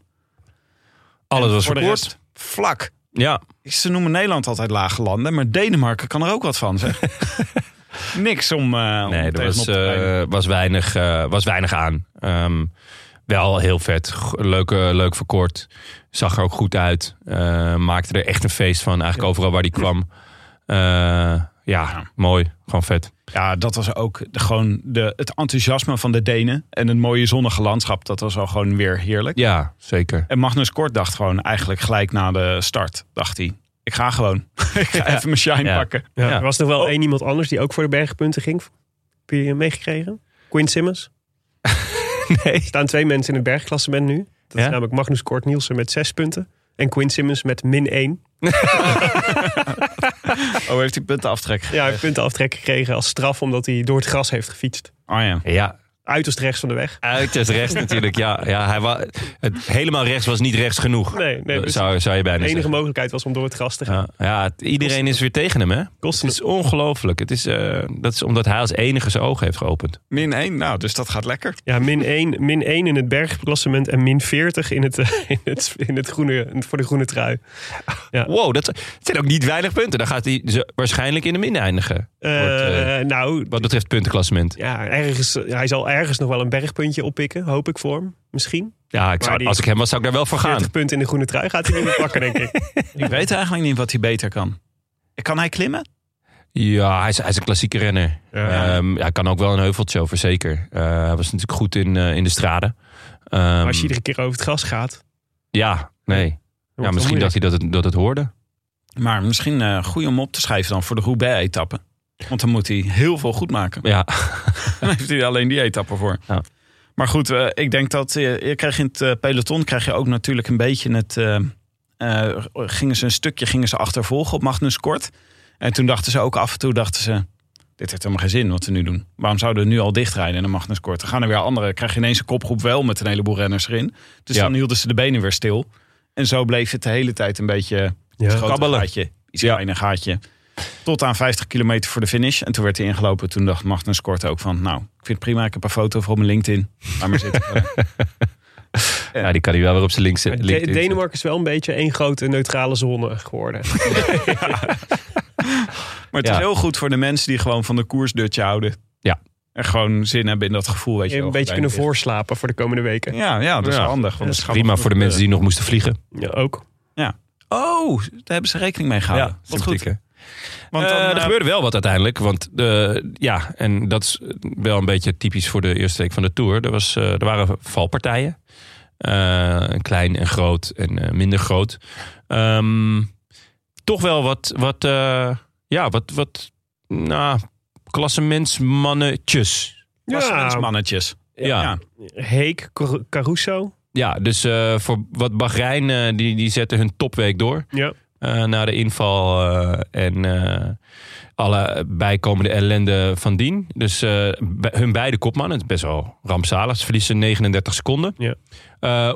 alles En was voor de verkoord. rest vlak. Ja, Ze noemen Nederland altijd lage landen, maar Denemarken kan er ook wat van, zeg. Niks om, eh om nee, er was, was, weinig, was weinig aan. Ehm, wel heel vet. Leuk, leuk verkort. Zag er ook goed uit. Eh, maakte er echt een feest van. Eigenlijk overal waar die kwam. Eh, ja, mooi. Gewoon vet. Ja, dat was ook de, gewoon de, het enthousiasme van de Denen. En het mooie zonnige landschap, dat was al gewoon weer heerlijk. Ja, zeker. En Magnus Kort dacht gewoon eigenlijk gelijk na de start, dacht hij... Ik ga gewoon. ik ga even mijn shine Ja. pakken. Ja, Ja. Er was nog wel één iemand anders die ook voor de bergpunten ging. Heb je meegekregen? Quinn Simmons. Nee. Er staan twee mensen in het bergklassement nu. Dat Ja? is namelijk Magnus Kort Nielsen met zes punten. En Quinn Simmons met min één. Oh, heeft hij punten aftrek Ja, hij heeft punten aftrek gekregen als straf omdat hij door het gras heeft gefietst. Oh ja. Ja, Uiterst rechts van de weg. Uiterst rechts natuurlijk, ja. ja hij wa het, helemaal rechts was niet rechts genoeg. Nee, nee dus zou, zou je bijna de enige zeggen. mogelijkheid was om door het gras te gaan. Ja, ja, het- iedereen is weer tegen hem, hè? Kost Het is ongelooflijk. Het is, eh, dat is omdat hij als enige zijn ogen heeft geopend. Min 1, nou, dus dat gaat lekker. Ja, min 1, min 1 in het bergklassement en min 40 in het, eh, in het, in het groene, voor de groene trui. Wow, dat, dat zijn ook niet weinig punten. Dan gaat hij waarschijnlijk in de min eindigen. Eh, Wordt, eh, nou, wat betreft puntenklassement. ja, ergens, hij zal ergens nog wel een bergpuntje oppikken, hoop ik voor hem. Misschien. Ja, ik zou, als ik hem was, zou ik daar wel voor gaan. 40 punten in de groene trui gaat hij niet meer pakken, denk ik. Ik weet eigenlijk niet wat hij beter kan. Kan hij klimmen? Ja, hij is, hij is een klassieke renner. Ja. Ehm, ja, hij kan ook wel een heuveltje over, zeker. Eh, hij was natuurlijk goed in, eh, in de straden. Ehm, Maar als je iedere keer over het gras gaat. Ja, nee. Ja, misschien dat hij dat het, dat het hoorde. Maar misschien eh goed om op te schrijven dan voor de Roubaix-etappe. Want dan moet hij heel veel goed maken. Ja, Dan heeft hij alleen die etappe voor. Ja. Maar goed, eh, ik denk dat eh, je krijgt in het eh, peloton krijg je ook natuurlijk een beetje het. gingen ze een stukje gingen ze achtervolgen op Magnus Kort. En toen dachten ze ook af en toe dachten ze. Dit heeft helemaal geen zin wat we nu doen. Waarom zouden we nu al dichtrijden in de Magnus Kort? Dan gaan er weer andere. Krijg je ineens een kopgroep wel met een heleboel renners erin. Dus Ja. dan hielden ze de benen weer stil. En zo bleef het de hele tijd een beetje groter kabbelen. gaatje. Iets Ja. kleiner gaatje. Tot aan 50 kilometer voor de finish. En toen werd hij ingelopen. Toen dacht Magnus Kort ook van... Nou, ik vind het prima. Ik heb een foto voor op mijn LinkedIn. Laat maar zitten. ja, die kan hij wel weer op zijn links zetten. Denemarken is wel een beetje één grote neutrale zone geworden. Maar het is Ja. heel goed voor de mensen die gewoon van de koersdutje houden. Ja. En gewoon zin hebben in dat gevoel. Weet je, een wel, beetje kunnen voorslapen voor de komende weken. Ja, ja, dat is Ja. handig. Want Ja, gaat Prima voor de mensen die nog moesten vliegen. Ja, ook. eh, Oh, daar hebben ze rekening mee gehouden. Wat goed. Want Eh, dan, er eh, gebeurde wel wat uiteindelijk. Want eh, ja, en dat is wel een beetje typisch voor de eerste week van de Tour. Er, was, eh, er waren valpartijen. Eh, klein en groot en eh, minder groot. Ehm, toch wel wat, wat, eh, ja, wat, wat nou, klassementsmannetjes. klassementsmannetjes. Ja. Ja. Heek, Car- Caruso. Ja, dus eh, voor wat Bahrein, eh, die, die zetten hun topweek door. Ja. Eh, na de inval eh, en eh, alle bijkomende ellende van dien. Dus hun beide kopmannen, het is best wel rampzalig. Ze verliezen 39 seconden. Ja.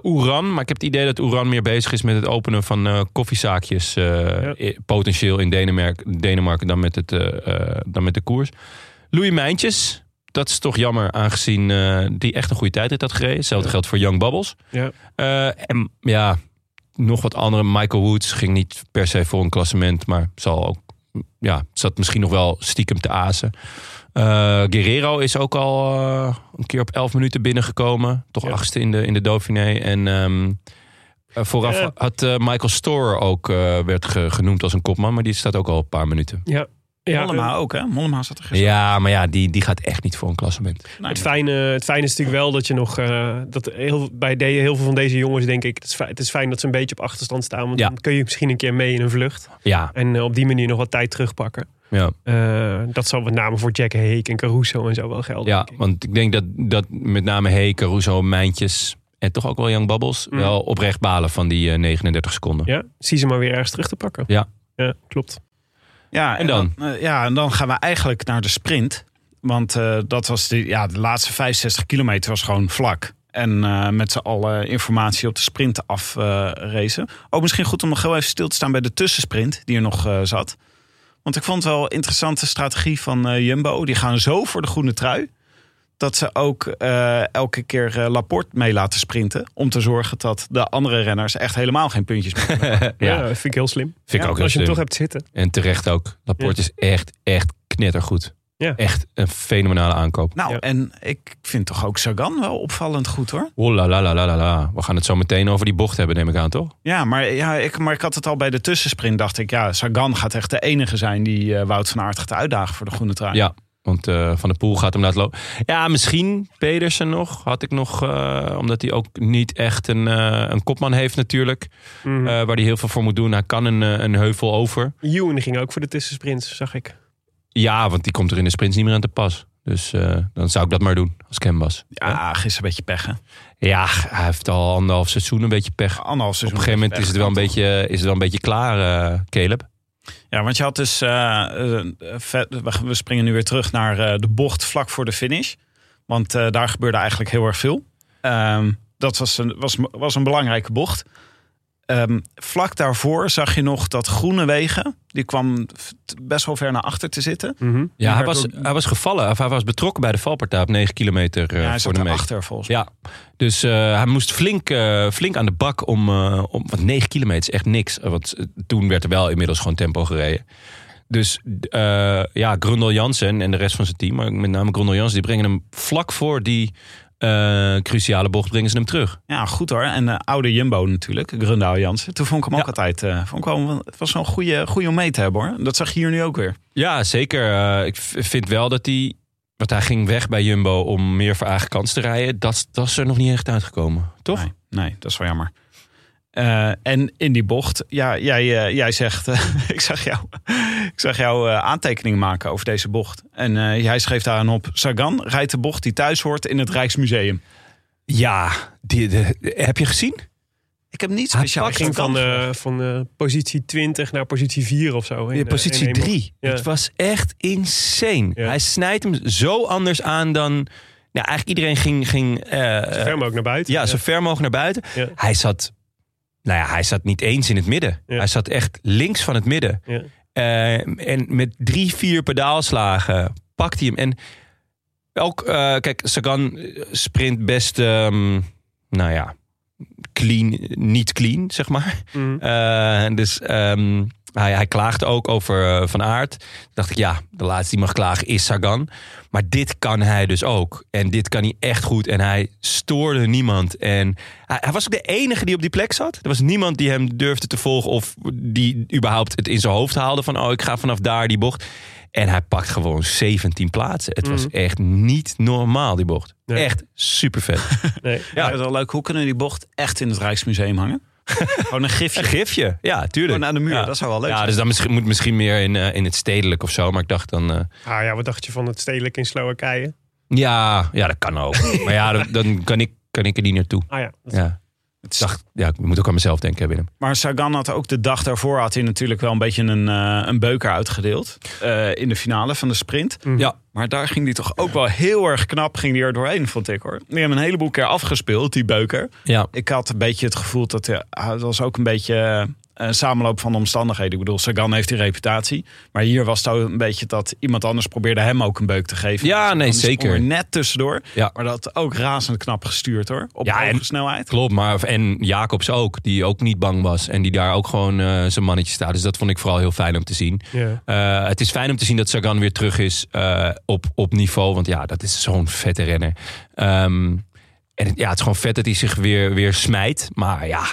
Oeran, maar ik heb het idee dat Oeran meer bezig is met het openen van koffiezaakjes. Ja. Potentieel in Denemarken, Denemarken dan, met het, dan met de koers. Louis Mijntjes, dat is toch jammer aangezien die echt een goede tijdrit had gereden. Hetzelfde geldt voor Young Bubbles. Ja. En ja, nog wat andere. Michael Woods ging niet per se voor een klassement, maar zal ook, ja, zat misschien nog wel stiekem te azen. Eh, Guerrero is ook al eh, een keer op 11 minuten binnengekomen. Toch Ja. achtste in de, in de Dauphiné. En ehm, eh, vooraf had Michael Storer ook werd ge- genoemd als een kopman, maar die staat ook al een paar minuten. Ja. Ja, Mollema ook, hè? Mollema zat er gisteren. Ja, maar ja, die, die gaat echt niet voor een klassement. Nee, Het fijne, het fijne is natuurlijk wel dat je nog. eh, dat heel, bij de, heel veel van deze jongens denk ik. Het is, fijn, het is fijn dat ze een beetje op achterstand staan. Want Ja. dan kun je misschien een keer mee in een vlucht. Ja, En eh, op die manier nog wat tijd terugpakken. ja. Eh, dat zal met name voor Jack Heek en Caruso en zo wel gelden. Ja, denk ik. want ik denk dat, dat met name Hey, Caruso, Mijntjes en toch ook wel Young Bubbles Mm. wel oprecht balen van die eh, 39 seconden. ja, zie ze maar weer ergens terug te pakken. Ja. Ja, klopt. Ja, En dan? eh, ja, en dan gaan we eigenlijk naar de sprint. Want eh, dat was de, ja, de laatste 65 kilometer was gewoon vlak. En eh, met z'n allen informatie op de sprint afracen. ook misschien goed om nog heel even stil te staan bij de tussensprint die er nog zat. Want ik vond het wel een interessante strategie van Jumbo. Die gaan zo voor de groene trui. Dat ze ook eh, elke keer eh, Laporte mee laten sprinten. Om te zorgen dat de andere renners echt helemaal geen puntjes meer. Ja, vind ik heel slim. vind ik ja, ook heel Als je hem toch hebt zitten. En terecht ook. Laporte is echt, echt knettergoed. Ja. Echt een fenomenale aankoop. Nou, Ja. en ik vind toch ook Sagan wel opvallend goed hoor. Oh la la la la la la. We gaan het zo meteen over die bocht hebben, neem ik aan, toch? Ja, maar, ja, ik, maar ik had het al bij de tussensprint. Dacht ik, ja, Sagan gaat echt de enige zijn die eh, Wout van Aert gaat uitdagen voor de groene trui. Ja. Want eh, Van de Poel gaat hem laten lopen. Ja, misschien Pedersen nog. Had ik nog, eh, omdat hij ook niet echt een, eh, een kopman heeft natuurlijk. Mhm. eh, waar hij heel veel voor moet doen. Hij kan een, een heuvel over. Ewan ging ook voor de tussensprints, zag ik. Ja, want die komt er in de sprints niet meer aan te pas. Dus eh, dan zou ik dat maar doen als ik hem was. Ja, gisteren een beetje pech hè. Ja, hij heeft al anderhalf seizoen een beetje pech. Anderhalf Op seizoen. een gegeven moment is het wel een beetje, is het wel een beetje klaar, eh, Caleb. Ja, want je had dus... eh, eh, we- springen nu weer terug naar eh, de bocht vlak voor de finish. Want daar gebeurde eigenlijk heel erg veel. Ehm, dat was een, was, was een belangrijke bocht. Ehm, vlak daarvoor zag je nog dat Groenewegen... die kwam best wel ver naar achter te zitten. Mhm. Ja, hij was, door- hij was gevallen. Of hij was betrokken bij de valpartij op 9 kilometer eh, ja, hij voor zat de meet. erachter volgens mij. Ja, dus eh, hij moest flink, eh, flink aan de bak om, eh, om... Want 9 kilometer is echt niks. Want toen werd er wel inmiddels gewoon tempo gereden. Dus eh, ja, Grundel Jansen en de rest van zijn team... maar met name Grundel Jansen, die brengen hem vlak voor die eh, cruciale bocht... brengen ze hem terug. Ja, goed hoor. En de oude Jumbo natuurlijk, Grundaal Jansen. Toen vond ik hem ook Ja. altijd... eh, vond ik wel, het was wel een goede, goede om mee te hebben hoor. Dat zag je hier nu ook weer. Ja, zeker. Eh, ik vind wel dat hij... Want hij ging weg bij Jumbo om meer voor eigen kans te rijden. Dat, dat is er nog niet echt uitgekomen, toch? Nee, nee dat is wel jammer. Eh, en in die bocht, ja, jij, eh, jij zegt, eh, ik zag jou, ik zag jou eh, aantekeningen maken over deze bocht. En eh, jij schreef daaraan op, Sagan rijdt de bocht die thuis hoort in het Rijksmuseum. Ja, die, de- heb je gezien? Ik heb niet Hij speciaal Hij ging van, eh, van eh, positie 20 naar positie 4 of zo. in Ja, de- positie in één 3. Ja. Het was echt insane. Ja. Hij snijdt hem zo anders aan dan... Nou, eigenlijk iedereen ging... ging eh. Zo ver mogelijk naar buiten. ja, zo ver mogelijk naar buiten. Ja. Hij zat... Nou ja, hij zat niet eens in het midden. Ja. Hij zat echt links van het midden. Ja. Eh, en met drie, vier pedaalslagen pakt hij hem. En ook, eh, kijk, Sagan sprint best, ehm, nou ja, clean, niet clean, zeg maar. Eh, dus ehm, hij, hij klaagde ook over eh, Van Aert. Toen dacht ik, ja, de laatste die mag klagen is Sagan. Maar dit kan hij dus ook. En dit kan hij echt goed. En hij stoorde niemand. En hij, hij was ook de enige die op die plek zat. Er was niemand die hem durfde te volgen... of die überhaupt het in zijn hoofd haalde van... oh, ik ga vanaf daar die bocht. En hij pakt gewoon 17 plaatsen. Het was echt niet normaal, die bocht. Nee. Echt super vet. Nee. Ja, dat is wel leuk. Hoe kunnen die bocht echt in het Rijksmuseum hangen? Gewoon een gifje. Een gifje, ja, tuurlijk. Gewoon aan de muur, Ja. dat zou wel leuk Ja, zijn. dus dan misschien, moet misschien meer in, eh, in het stedelijk of zo. Maar ik dacht dan... eh, Ah ja, wat dacht je van het stedelijk in Slowakije? ja, ja, dat kan ook. maar ja, dan, dan kan, ik, kan ik er niet naartoe. Ah ja, dat- Ja. Het is- dacht, ja, ik moet ook aan mezelf denken, Willem. Maar Sagan had ook de dag daarvoor had hij natuurlijk wel een beetje een, eh, een beuker uitgedeeld. eh, in de finale van de sprint. Ja. Maar daar ging hij toch ook wel heel erg knap ging die er doorheen, vond ik hoor. Die hebben een heleboel keer afgespeeld, die beuker. Ja. Ik had een beetje het gevoel dat hij, het was ook een beetje eh, een samenloop van de omstandigheden. Ik bedoel, Sagan heeft die reputatie. Maar hier was het ook een beetje dat iemand anders probeerde hem ook een beuk te geven. Ja, Sagan nee, zeker. er net tussendoor. Ja. Maar dat ook razend knap gestuurd hoor. Op Ja, hoge en- snelheid. Klopt, maar en Jacobs ook, die ook niet bang was. En die daar ook gewoon eh, zijn mannetje staat. Dus dat vond ik vooral heel fijn om te zien. ja. Eh, het is fijn om te zien dat Sagan weer terug is eh, op, op niveau. Want ja, dat is zo'n vette renner. Ehm, en ja, het is gewoon vet dat hij zich weer, weer smijt. Maar ja,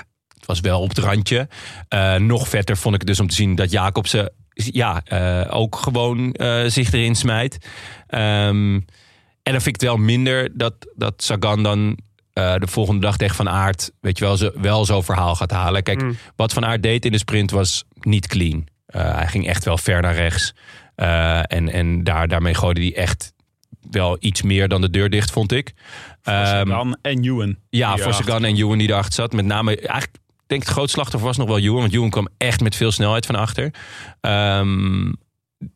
was wel op het randje. Eh, nog vetter vond ik het dus om te zien dat Jacobsen ja, eh, ook gewoon eh, zich erin smijt. Ehm, en dan vind ik het wel minder dat, dat Sagan dan de volgende dag tegen Van Aert... weet je wel, zo, wel zo'n verhaal gaat halen. Kijk, Mm. wat Van Aert deed in de sprint was niet clean. Hij ging echt wel ver naar rechts. En en daar, daarmee gooide hij echt wel iets meer dan de deur dicht, vond ik. Ehm, Sagan en Ewan. ja, voor Sagan en Ewan die erachter zat. Met name, eigenlijk denk het groot slachtoffer was nog wel Ewan. Want Ewan kwam echt met veel snelheid van achter. Ehm,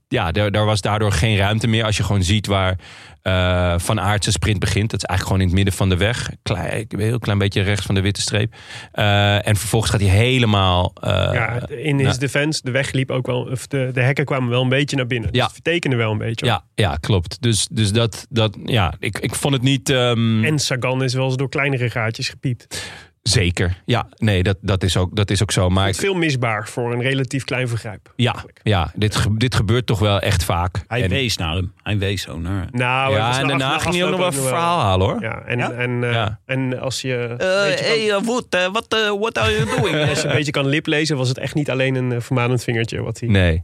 ja, daar, daar was daardoor geen ruimte meer. Als je gewoon ziet waar eh, Van Aert zijn sprint begint. Dat is eigenlijk gewoon in het midden van de weg. Klein, een heel klein beetje rechts van de witte streep. Eh, en vervolgens gaat hij helemaal... eh, ja, in his defense, de weg liep ook wel, of de, de hekken kwamen wel een beetje naar binnen. Ja. Dus het vertekende wel een beetje. ja, ja, klopt. Dus, dus dat, dat, ja, ik, ik vond het niet... ehm, En Sagan is wel eens door kleinere gaatjes gepiept. Zeker. Ja, nee, dat, dat, is, ook, dat is ook zo. Maar Het is veel misbaar voor een relatief klein vergrijp. Ja, ja dit, ge- dit gebeurt toch wel echt vaak. Hij En- wees naar hem. Hij wees zo naar hem. Nou, ja, en na- daarna na ging hij ook nog wel een verhaal halen hoor. Ja, en, Ja? En, eh, Ja. en als je, een Eh, beetje kan- Wood, wat what are you doing? als je een beetje kan liplezen, was het echt niet alleen een eh, vermanend vingertje wat hij... Nee.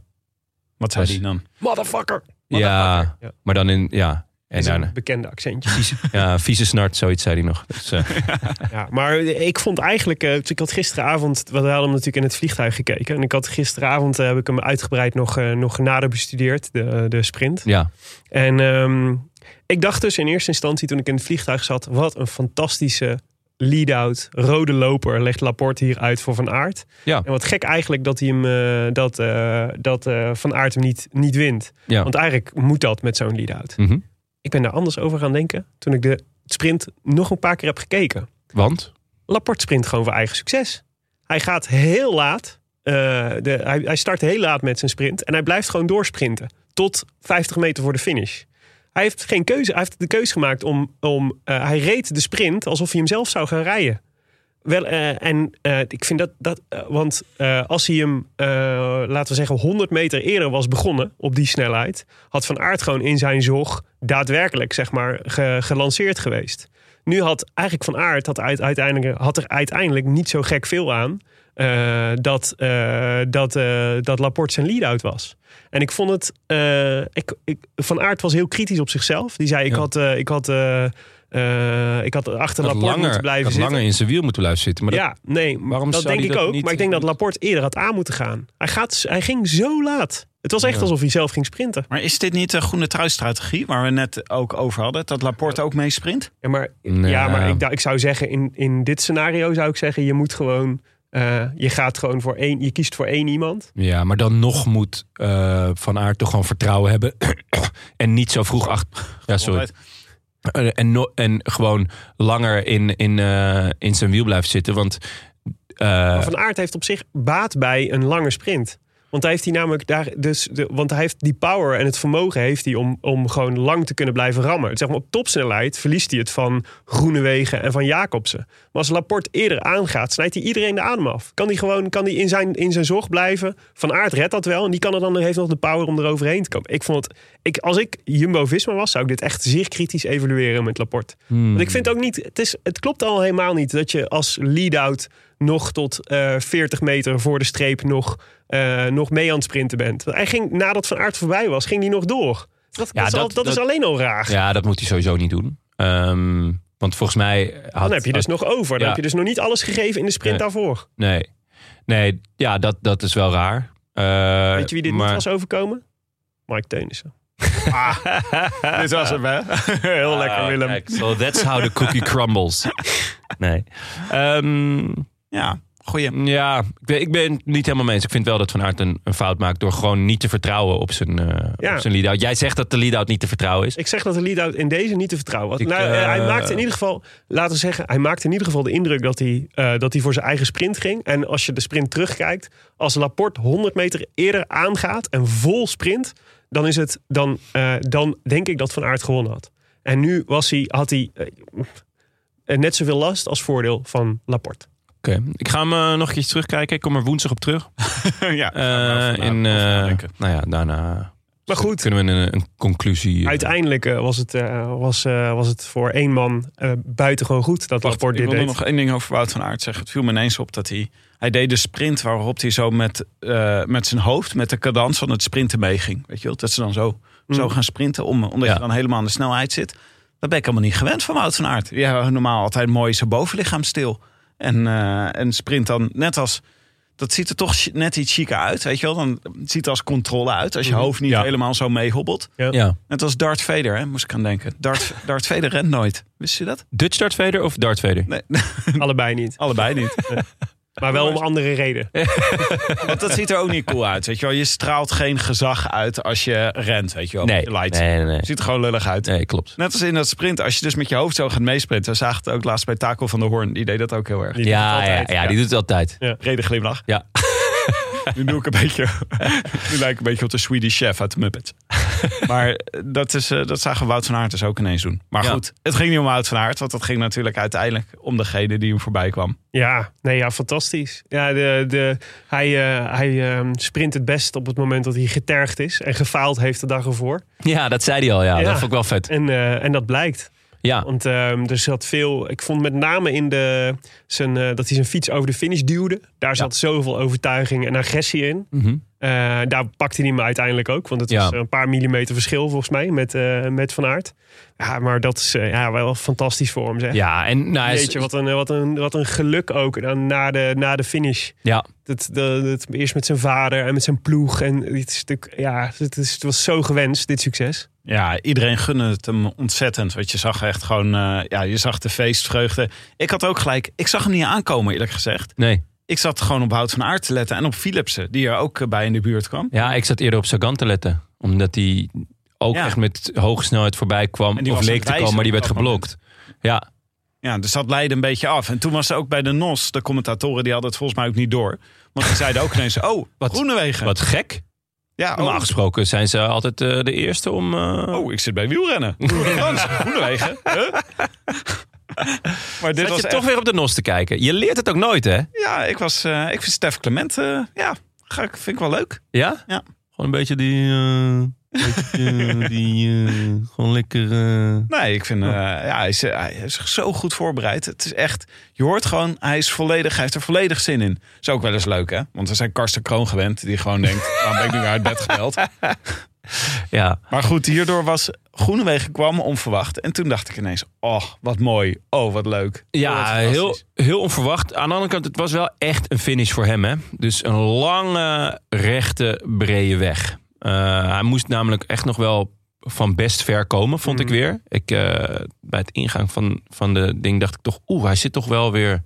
wat zei hij dan? Motherfucker! Ja, Ja. maar dan in, ja. En daarna, een bekende accentje. ja, vieze snart, zoiets zei hij nog. Dus, eh, Ja, maar ik vond eigenlijk, eh, ik had gisteravond, we hadden hem natuurlijk in het vliegtuig gekeken. En ik had gisteravond, eh, heb ik hem uitgebreid nog, nog nader bestudeerd, de, de sprint. ja, En ehm, ik dacht dus in eerste instantie toen ik in het vliegtuig zat, wat een fantastische lead-out, rode loper legt Laporte hier uit voor Van Aert. Ja. En wat gek eigenlijk dat, hij hem, dat, dat Van Aert hem niet, niet wint. ja. Want eigenlijk moet dat met zo'n lead-out. Mhm. Ik ben daar anders over gaan denken toen ik de sprint nog een paar keer heb gekeken. Want? Laporte sprint gewoon voor eigen succes. Hij gaat heel laat. eh, de, hij, hij start heel laat met zijn sprint. En hij blijft gewoon doorsprinten. Tot 50 meter voor de finish. Hij heeft geen keuze. Hij heeft de keuze gemaakt om. om eh, hij reed de sprint alsof hij hem zelf zou gaan rijden. Wel, eh, en eh, ik vind dat. dat eh, want als hij hem, laten we zeggen, 100 meter eerder was begonnen op die snelheid. had Van Aert gewoon in zijn zog daadwerkelijk, zeg maar, ge- gelanceerd geweest. Nu had eigenlijk Van Aert had, uit- uiteindelijk, had er uiteindelijk niet zo gek veel aan. dat, dat, dat Laporte zijn lead-out was. En ik vond het. ik, ik, van Aert was heel kritisch op zichzelf. Die zei: Ik Ja. had. ik had eh, ik had achter Had Laporte langer, moeten blijven had zitten. langer in zijn wiel moeten blijven zitten. Maar dat- ja, nee, Waarom dat denk ik dat ook. niet- maar ik denk dat Laporte eerder had aan moeten gaan. Hij, gaat, hij ging zo laat. Het was echt Ja. alsof hij zelf ging sprinten. Maar is dit niet de groene trui-strategie waar we net ook over hadden? Dat Laporte ook mee sprint? Ja, maar, Nee. ja, maar ik, ik zou zeggen, in, in dit scenario zou ik zeggen, je moet gewoon. eh, je gaat gewoon voor één. Je kiest voor één iemand. Ja, maar dan nog moet eh, Van Aert toch gewoon vertrouwen hebben. en niet zo vroeg achter. Ja, sorry. Eh, En, en gewoon langer in, in, eh, in zijn wiel blijven zitten. Want eh, Van Aert heeft op zich baat bij een lange sprint. Want hij heeft hij namelijk daar. Dus de, want hij heeft die power en het vermogen heeft hij om, om gewoon lang te kunnen blijven rammen. Zeg maar op topsnelheid verliest hij het van Groenewegen en van Jacobsen. Maar als Laporte eerder aangaat, snijdt hij iedereen de adem af. Kan hij gewoon kan hij in, zijn, in zijn zorg blijven. Van Aert redt dat wel. En die kan er dan heeft nog de power om er overheen te komen. Ik vond het. Ik, als ik Jumbo Visma was, zou ik dit echt zeer kritisch evalueren met Laporte. hmm, Want ik vind ook niet, het, is, het klopt al helemaal niet dat je als lead-out nog tot eh 40 meter voor de streep nog, eh, nog mee aan het sprinten bent. Hij ging, nadat Van Aert voorbij was, ging hij nog door. Dat, Ja, dat, is, al- dat- dat is dat- alleen al raar. ja, dat moet hij sowieso niet doen. Ehm, want volgens mij had, Dan heb je dus had- nog over. Dan ja. heb je dus nog niet alles gegeven in de sprint Nee. daarvoor. Nee, nee ja, dat, dat is wel raar. Eh, Weet je wie dit maar- niet was overkomen? Mike Teunissen. Dit was hem, hè? Heel lekker, Ah, Willem. kijk, so that's how the cookie crumbles. nee. Ehm, Ja, goeie. ja, ik ben, ik ben het niet helemaal mee eens. Ik vind wel dat Van Aert een, een fout maakt door gewoon niet te vertrouwen op zijn, eh Ja. op zijn lead-out. Jij zegt dat de lead-out niet te vertrouwen is. Ik zeg dat de lead-out in deze niet te vertrouwen was. Ik, nou, eh, hij eh, maakte in ieder geval, laten we zeggen, hij maakte in ieder geval de indruk dat hij, eh, dat hij voor zijn eigen sprint ging. En als je de sprint terugkijkt, als Laporte 100 meter eerder aangaat en vol sprint, dan, is het, dan, eh, dan denk ik dat Van Aert gewonnen had. En nu was hij, had hij eh, net zoveel last als voordeel van Laporte. Oké, ik ga hem eh, nog een keer terugkijken. Ik kom er woensdag op terug. ja, Eh, in, eh, nou ja, daarna Maar goed, kunnen we een, een conclusie... eh, uiteindelijk eh, was, het, eh, was, eh, was het voor één man eh buitengewoon goed dat Wacht, Laporte ik dit wil deed. nog één ding over Wout van Aert zeggen. Het viel me ineens op dat hij... Hij deed de sprint waarop hij zo met, eh, met zijn hoofd, met de cadans van het sprinten meeging. Weet je wel? Dat ze dan zo, zo Mm. gaan sprinten, om, omdat Ja. je dan helemaal aan de snelheid zit. Dat ben ik helemaal niet gewend van Wout van Aert. Die hebben normaal altijd mooi zijn bovenlichaam stil. En, eh, en sprint dan net als... Dat ziet er toch net iets chiquer uit, weet je wel? Dan ziet het als controle uit, als je Mhm. hoofd niet Ja. helemaal zo meehobbelt. ja. Net als Darth Vader, hè, moest ik aan denken. Darth, Darth Vader rent nooit. Wist je dat? Dutch Darth Vader of Darth Vader? Nee, Allebei niet. allebei niet. Maar wel om andere reden. Want dat ziet er ook niet cool uit, weet je wel. Je straalt geen gezag uit als je rent, weet je wel. Nee, nee, nee, nee. Ziet er gewoon lullig uit. Nee, klopt. Net als in dat sprint, als je dus met je hoofd zo gaat meesprinten. We zagen het ook laatst bij Taco van der Hoorn. Die deed dat ook heel erg. Die Ja, ja, ja, die doet het altijd. Reden glimlach. Ja. Nu doe ik een beetje. nu lijk ik een beetje op de Swedish Chef uit de Muppets. maar eh, dat, is, eh, dat zagen Wout van Aert dus ook ineens doen. Maar Ja. goed, het ging niet om Wout van Aert. Want het ging natuurlijk uiteindelijk om degene die hem voorbij kwam. Ja, nee, ja, fantastisch. Ja, de, de, hij eh, hij ehm, sprint het best op het moment dat hij getergd is en gefaald heeft de dag ervoor. Ja, dat zei hij al. Ja, Ja. dat vond ik wel vet. En, eh, en dat blijkt. Ja, Want ehm, er zat veel. Ik vond met name in de, zijn, eh, dat hij zijn fiets over de finish duwde. Daar zat zoveel overtuiging en agressie in. Mhm. Eh, daar pakte hij me uiteindelijk ook. Want het Ja. was een paar millimeter verschil volgens mij met, eh, met Van Aert. Ja, maar dat is eh, ja, wel fantastisch voor hem zeg. ja en nou, Weet je, wat een, wat, een, wat een geluk ook dan na de, na de finish. ja, Dat, dat, dat- eerst met zijn vader en met zijn ploeg. En het, is natuurlijk, ja, het, is, het was zo gewenst, dit succes. Ja, iedereen gunde het hem ontzettend. Want je zag echt gewoon, eh, ja, je zag de feestvreugde. Ik had ook gelijk, ik zag hem niet aankomen eerlijk gezegd. nee. Ik zat gewoon op Wout van Aert te letten en op Philipsen, die er ook eh, bij in de buurt kwam. Ja, ik zat eerder op Sagan te letten. Omdat hij ook Ja. echt met hoge snelheid voorbij kwam. Die Of leek te komen, maar die werd geblokt. Ja, Ja, dus dat leidde een beetje af. En toen was er ook bij de NOS, de commentatoren, die hadden het volgens mij ook niet door. Want die zeiden ook ineens, oh, Wat- Groenewegen. wat gek. Ja, Normaal oh, gesproken zijn ze altijd eh, de eerste om... eh, oh, ik zit bij wielrennen. Groenewegen. Huh? maar dit Zat was je echt- toch weer op de nos te kijken. Je leert het ook nooit, hè? Ja, ik, was, eh, ik vind Stef Clement, eh, ja, ga ik, vind ik wel leuk. Ja? Ja. Gewoon een beetje die... eh, beetje, die gewoon lekker... eh, Nee, ik vind, eh, ja, hij is, hij is zo goed voorbereid. Het is echt, je hoort gewoon, hij is volledig, hij heeft er volledig zin in. Is ook wel eens leuk, hè? Want we zijn Karsten Kroon gewend, die gewoon denkt, waarom ben ik nu weer uit bed gebeld? ja. Maar goed, hierdoor was Groenewegen kwam onverwacht. En toen dacht ik ineens, oh, wat mooi. Oh, wat leuk. Oh, wat Ja, fantastisch. heel, heel onverwacht. Aan de andere kant, het was wel echt een finish voor hem. Hè? Dus een lange, rechte, brede weg. Eh, hij moest namelijk echt nog wel van best ver komen, vond ik weer. Ik, eh, bij het ingang van, van de ding dacht ik toch... Oeh, hij zit toch wel weer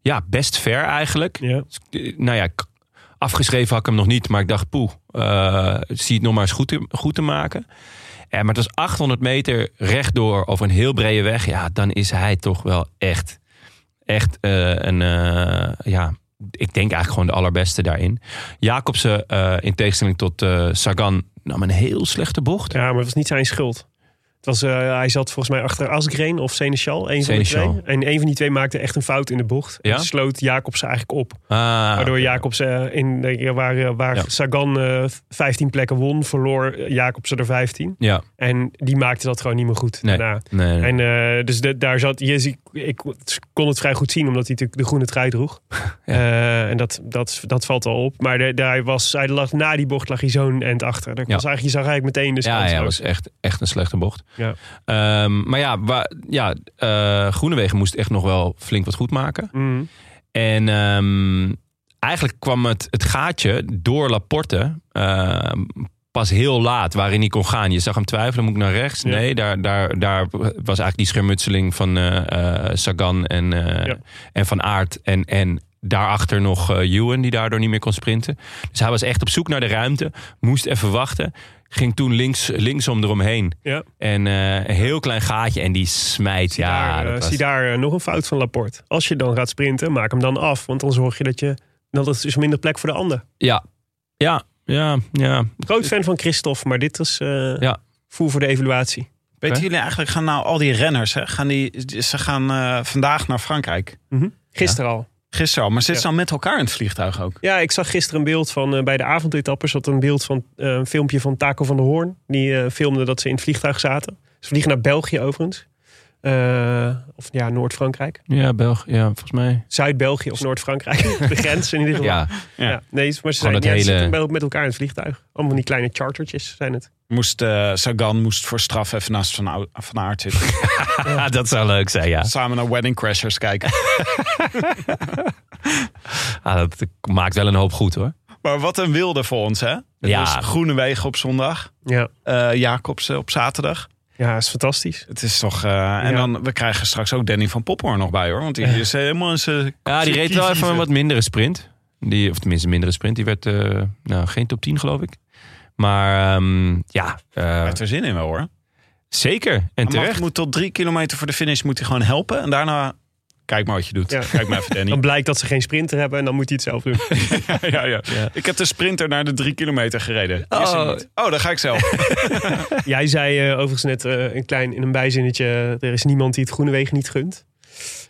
ja, best ver eigenlijk. Ja. Eh, Nou ja, afgeschreven had ik hem nog niet. Maar ik dacht, poeh, eh, zie het nog maar eens goed te, maken. Maar het was 800 meter rechtdoor over een heel brede weg. Ja, dan is hij toch wel echt, echt eh, een, eh, ja, ik denk eigenlijk gewoon de allerbeste daarin. Jacobsen, in tegenstelling tot Sagan, nam een heel slechte bocht. Ja, maar het was niet zijn schuld. Het was, eh, hij zat volgens mij achter Asgreen of Seneschal, een van de twee. En een van die twee maakte echt een fout in de bocht. Ja? En sloot Jacobsen eigenlijk op. Ah, Waardoor. Jacobsen in de, waar, eh, waar Ja. Sagan eh 15 plekken won, verloor Jacobsen er 15. Ja, En die maakte dat gewoon niet meer goed Nee. daarna. nee, nee. En dus de- daar zat, zie- ik kon het vrij goed zien, omdat hij natuurlijk de groene trui droeg. Eh, en dat, dat, dat valt wel op. Maar de, daar was, hij lag, na die bocht lag hij zo'n end achter. Daar Ja. was eigenlijk, je zag eigenlijk meteen de ja, ja, was echt, echt een slechte bocht. Ja. Ehm, maar ja, waar, ja eh, Groenewegen moest echt nog wel flink wat goed maken. Mhm. En ehm, eigenlijk kwam het, het gaatje door Laporte ehm, pas heel laat waarin hij kon gaan. Je zag hem twijfelen, moet ik naar rechts? Ja. Nee, daar, daar, daar was eigenlijk die schermutseling van eh, eh, Sagan en, Ja. en Van Aert. En, en daarachter nog Ewan, die daardoor niet meer kon sprinten. Dus hij was echt op zoek naar de ruimte, moest even wachten. Ging toen links, linksom eromheen. Ja. En eh, een heel klein gaatje en die smijt. Zie ja, daar, dat eh, was- zie daar eh, nog een fout van Laporte. Als je dan gaat sprinten, maak hem dan af. Want dan zorg je dat je... Dan is er minder plek voor de ander. ja, ja, ja, ja. Groot fan van Christophe, maar dit is eh Ja. voer voor de evaluatie. Weten Oké. jullie eigenlijk, gaan nou al die renners, hè, gaan die, ze gaan eh, vandaag naar Frankrijk. Gisteren al. Gisteren al, maar zitten Ja. ze dan met elkaar in het vliegtuig ook? Ja, ik zag gisteren een beeld van eh, bij de avondetappes. Zat een beeld van eh, een filmpje van Taco van der Hoorn. Die eh, filmde dat ze in het vliegtuig zaten. Ze vliegen naar België overigens. Eh, of ja, Noord-Frankrijk. Ja, België, ja, volgens mij. Zuid-België of Noord-Frankrijk. de grens in ieder geval. Ja, Ja. nee, maar ze Gewoon zijn ja, hele- met elkaar in het vliegtuig. Allemaal die kleine chartertjes zijn het. Moest, eh, Sagan moest voor straf even naast Van, van Aert zitten. dat zou leuk zijn, ja. Samen naar Wedding Crashers kijken. Ah, dat maakt wel een hoop goed hoor. maar wat een wilde voor ons, hè? Ja. Dus Groene Wegen op zondag. Ja, eh Jacobs op zaterdag. Ja is fantastisch. Het is toch... eh, En Ja. dan, we krijgen straks ook Danny van Popphoorn nog bij, hoor. Want die is helemaal in zijn... Ja, die reed wel even een wat mindere sprint. Die, of tenminste, een mindere sprint. Die werd eh, nou, geen top 10 geloof ik. Maar ehm, ja, eh, Hij heeft er zin in wel, hoor. zeker. En terecht. moet tot drie kilometer voor de finish moet hij gewoon helpen. En daarna... Kijk maar wat je doet. Ja. Kijk maar even, Danny. Dan blijkt dat ze geen sprinter hebben en dan moet hij het zelf doen. ja, ja. Ik heb de sprinter naar de drie kilometer gereden. Er Oh. niet. oh dan ga ik zelf. Jij zei eh, overigens net eh, een klein in een bijzinnetje: er is niemand die het Groenewegen niet gunt.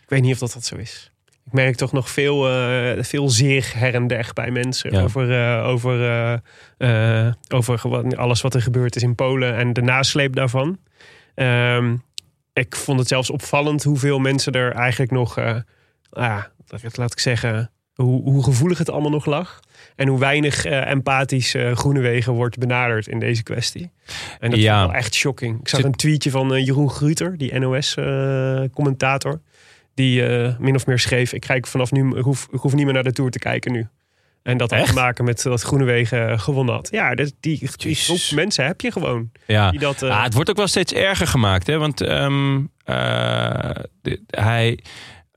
Ik weet niet of dat, dat zo is. Ik merk toch nog veel, eh, veel zeer her en der bij mensen Ja. over, over, over alles wat er gebeurd is in Polen en de nasleep daarvan. Ehm, ik vond het zelfs opvallend hoeveel mensen er eigenlijk nog, eh, ja, laat ik zeggen, hoe, hoe gevoelig het allemaal nog lag. En hoe weinig eh, empathisch eh Groenewegen wordt benaderd in deze kwestie. En dat Ja. is wel echt shocking. Ik zag Zit- een tweetje van Jeroen Gruter, die NOS-commentator. die min of meer schreef: Ik kijk vanaf nu, ik hoef, ik hoef niet meer naar de tour te kijken nu. En dat had te maken met dat Groenewegen eh, gewonnen had. Ja, dat, die, die groep mensen heb je gewoon. Ja. Die dat, eh, Ah, het wordt ook wel steeds erger gemaakt. Hè? Want ehm, eh, de- hij,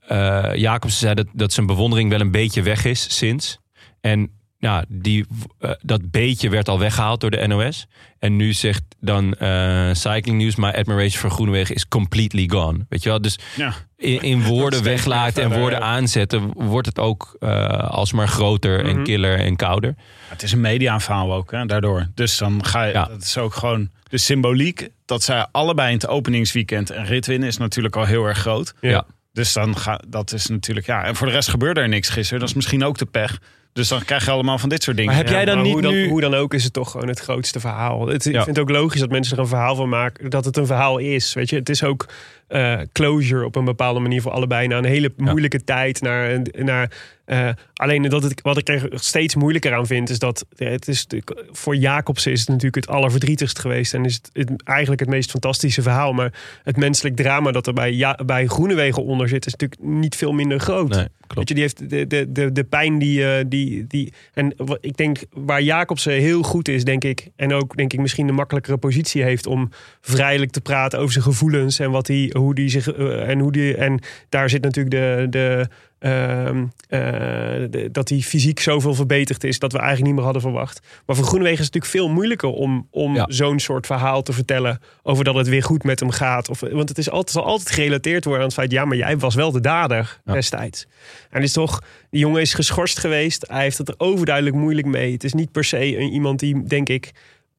eh Jacobsen zei dat, dat zijn bewondering wel een beetje weg is sinds. En nou, die, eh, dat beetje werd al weggehaald door de NOS. En nu zegt dan eh, Cycling News... My admiration voor Groenewegen is completely gone. Weet je wel? Dus Ja. in, in woorden weglaten en verder, woorden ja. aanzetten... wordt het ook eh, alsmaar groter en killer en kouder. Het is een mediaverhaal ook, hè, daardoor. Dus dan ga je, Ja. dat is ook gewoon de symboliek. Dat zij allebei in het openingsweekend een rit winnen is natuurlijk al heel erg groot. Ja. Dus dan ga, dat is natuurlijk, ja. En voor de rest gebeurde er niks gisteren. Dat is misschien ook de pech. Dus dan krijg je allemaal van dit soort dingen. Maar heb jij dan niet hoe, dan, nu... hoe dan ook is het toch gewoon het grootste verhaal. Het, Ik vind het ook logisch dat mensen er een verhaal van maken. Dat het een verhaal is. Weet je, het is ook eh, closure op een bepaalde manier voor allebei. Na een hele moeilijke tijd. Naar, naar, eh, alleen dat het, wat ik er steeds moeilijker aan vind. Is dat het is, voor Jacobsen is het natuurlijk het allerverdrietigst geweest. En is het, het- eigenlijk het meest fantastische verhaal. Maar het menselijk drama dat er bij, ja, bij Groenewegen onder zit. Is natuurlijk niet veel minder groot. Nee, Weet klopt. je, die heeft de, de, de, de pijn die, eh, die, die. En ik denk waar Jacobsen heel goed is, denk ik. En ook denk ik misschien de makkelijkere positie heeft om vrijelijk te praten over zijn gevoelens. En wat hij, hoe die zich. eh, en hoe die. En daar zit natuurlijk de. de ehm, eh, dat hij fysiek zoveel verbeterd is dat we eigenlijk niet meer hadden verwacht. Maar voor Groenewegen is het natuurlijk veel moeilijker om, om Ja. zo'n soort verhaal te vertellen over dat het weer goed met hem gaat. Of, want het is altijd, zal altijd gerelateerd worden aan het feit, ja, maar jij was wel de dader Ja. destijds. En het is toch, die jongen is geschorst geweest. Hij heeft het er overduidelijk moeilijk mee. Het is niet per se een, iemand die, denk ik,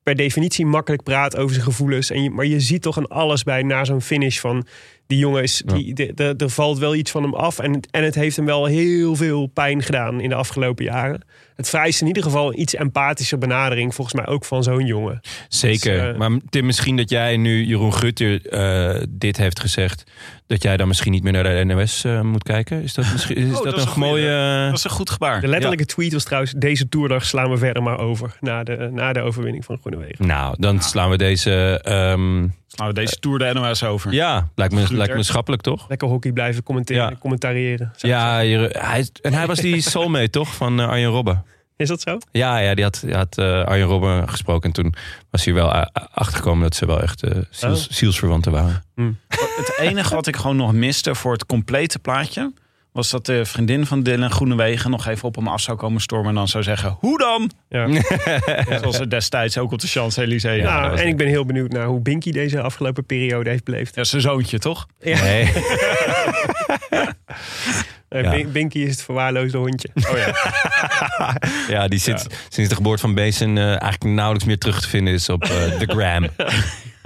per definitie makkelijk praat over zijn gevoelens. En je, maar je ziet toch aan alles bij na zo'n finish van die jongen is, die, de, de- er valt wel iets van hem af. En, en het heeft hem wel heel veel pijn gedaan in de afgelopen jaren. Het vereist in ieder geval een iets empathische benadering, volgens mij ook van zo'n jongen. Zeker. Dus, eh, maar Tim, misschien dat jij nu Jeroen Gutter eh, dit heeft gezegd... dat jij dan misschien niet meer naar de NOS eh, moet kijken? Is dat, misschien, is Oh, dat, is een mooie... Dat is een goed gebaar. De letterlijke tweet was trouwens, deze toerdag slaan we verder maar over. Na de, na de overwinning van Groenewegen. Nou, dan slaan we deze... ehm, Nou, deze Tour de NOS over. ja, lijkt me, lijkt me schappelijk, toch? Lekker hockey blijven commenteren, Ja. commentariëren. Ja, hij, en hij was die soulmate, toch? Van eh, Arjen Robben. Is dat zo? Ja, ja die had, die had eh, Arjen Robben gesproken. En toen was hij wel achtergekomen dat ze wel echt eh, ziels, Oh. zielsverwanten waren. Het enige wat ik gewoon nog miste voor het complete plaatje... was dat de vriendin van Dylan Groenewegen nog even op hem af zou komen stormen... en dan zou zeggen, hoe dan? Ja. Zoals ze destijds ook op de Champs-Élysées. Ja, nou, en het. ik ben heel benieuwd naar hoe Binky deze afgelopen periode heeft beleefd. Ja, zijn zoontje, toch? Ja. Nee. Eh, Ja. Binky is het verwaarloosde hondje. Oh ja. Ja, die zit sinds de geboorte van Bezen eh, eigenlijk nauwelijks meer terug te vinden is op eh, de gram.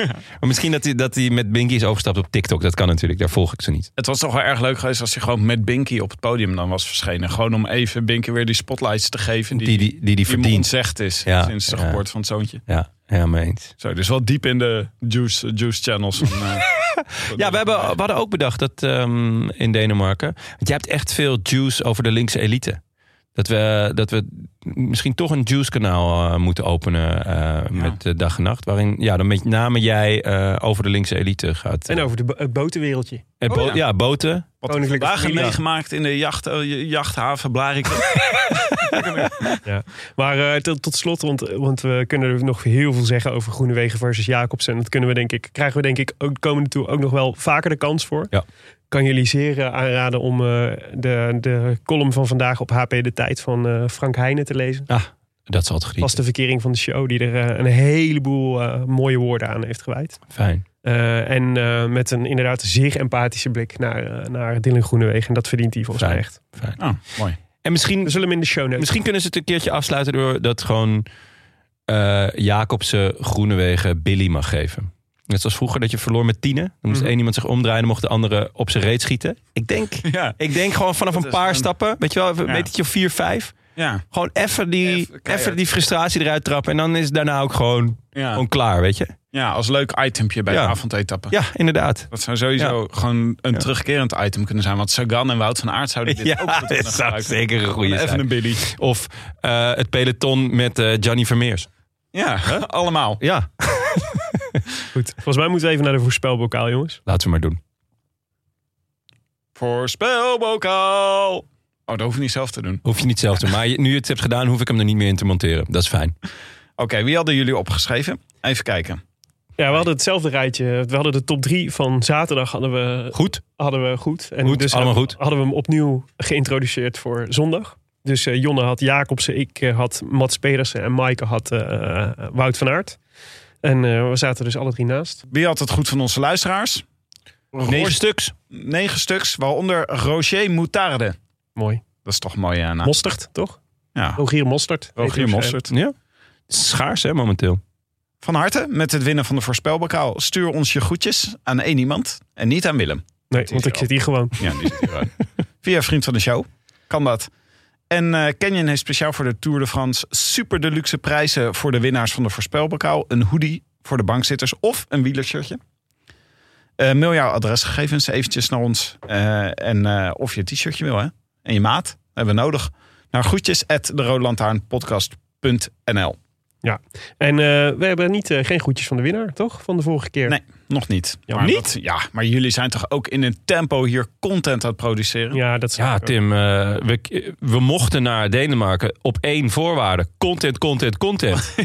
Maar misschien dat hij, dat hij met Binky is overgestapt op TikTok. Dat kan natuurlijk, daar volg ik ze niet. Het was toch wel erg leuk geweest als hij gewoon met Binky op het podium dan was verschenen. Gewoon om even Binky weer die spotlights te geven die Die die, die, die die verdient. ontzegd is Ja, sinds de ja. geboorte van het zoontje. Ja, ja, mee eens. Zo, dus wel diep in de juice, juice channels. Van, eh, Ja, we, hebben, we hadden ook bedacht dat ehm, in Denemarken... Want jij hebt echt veel juice over de linkse elite. Dat we, dat we misschien toch een juice-kanaal eh, moeten openen eh, met eh, dag en nacht. Waarin ja, dan met name jij eh, over de linkse elite gaat. En over de bo- het botenwereldje. Bo- Oh, ja. ja. boten. Wat Koninklijke vandaag familie. meegemaakt in de jacht, jachthaven. Ja. Maar eh, tot, tot slot, want, want we kunnen er nog heel veel zeggen over Groenewegen versus Jacobsen. Dat kunnen we denk ik, krijgen we denk ik ook de komende toe ook nog wel vaker de kans voor. Ja. Kan jullie zeer eh, aanraden om eh, de, de column van vandaag op HP De Tijd van eh, Frank Heijnen te lezen. Ah, dat zal het Was genieten. de verkering van de show die er een heleboel mooie woorden aan heeft gewijd. Fijn. Eh, en eh, met een inderdaad zeer empathische blik naar, eh, naar Dylan Groenewegen. En dat verdient hij volgens mij echt. Fijn. Oh, mooi. En misschien, We zullen hem in de show notes. misschien kunnen ze het een keertje afsluiten door dat gewoon eh Jacobsen Groenewegen Billy mag geven. Net zoals vroeger dat je verloor met tienen. Dan moest Mhm. één iemand zich omdraaien en mocht de andere op zijn reet schieten. Ik denk, Ja, ik denk gewoon vanaf Dat een paar een- stappen, weet je wel, een metertje of vier, vijf. ja, Gewoon even die, Even die frustratie eruit trappen. En dan is het daarna ook gewoon, ja. gewoon klaar, weet je. ja, als leuk itempje bij Ja. de avondetappe. Ja, inderdaad. Dat zou sowieso gewoon een terugkerend item kunnen zijn. Want Sagan en Wout van Aert zouden dit Ja, ook goed dat zou zeker een goede Even zijn. een Billy. Of eh, het peloton met eh Gianni Vermeers. Ja, allemaal. Ja, Goed. Volgens mij moeten we even naar de voorspelbokaal, jongens. laten we maar doen. Voorspelbokaal. Oh, dat hoef je niet zelf te doen. Hoef je niet zelf te doen. Maar nu je het hebt gedaan, hoef ik hem er niet meer in te monteren. Dat is fijn. Oké, wie hadden jullie opgeschreven? Even kijken. Ja, we hadden hetzelfde rijtje. We hadden de top drie van zaterdag hadden we Goed. hadden we goed. En Goed, dus allemaal hadden, goed. hadden we hem opnieuw geïntroduceerd voor zondag. Dus eh, Jonne had Jacobsen, ik eh, had Mats Pedersen en Maaike had eh, eh, Wout van Aert. En eh, we zaten dus alle drie naast. Wie had het goed van onze luisteraars? Negen stuks. Negen stuks, waaronder Roger Moutarde. Mooi. Dat is toch mooi, Anna. Mosterd, toch? Ja, Rogier Mosterd. Rogier Mostert. Ja. Schaars hè, momenteel. Van harte met het winnen van de voorspelbokaal. Stuur ons je groetjes aan één iemand en niet aan Willem. Nee, want ik zit hier gewoon. Ja, die zit hier ook. Via vriend van de show. Kan dat. En eh Canyon heeft speciaal voor de Tour de France super deluxe prijzen voor de winnaars van de voorspelbokaal. Een hoodie voor de bankzitters of een wielershirtje. Eh mail jouw adresgegevens eventjes naar ons. eh, en of je t-shirtje wil hè. En je maat hebben we nodig. Naar groetjes at de En eh, we hebben niet, geen groetjes van de winnaar, toch? Van de vorige keer. Nee, nog niet. Ja, maar niet? dat- ja, maar jullie zijn toch ook in een tempo hier content aan het produceren? Ja, dat Ja. Tim, eh, we, we mochten naar Denemarken op één voorwaarde. Content, content, content.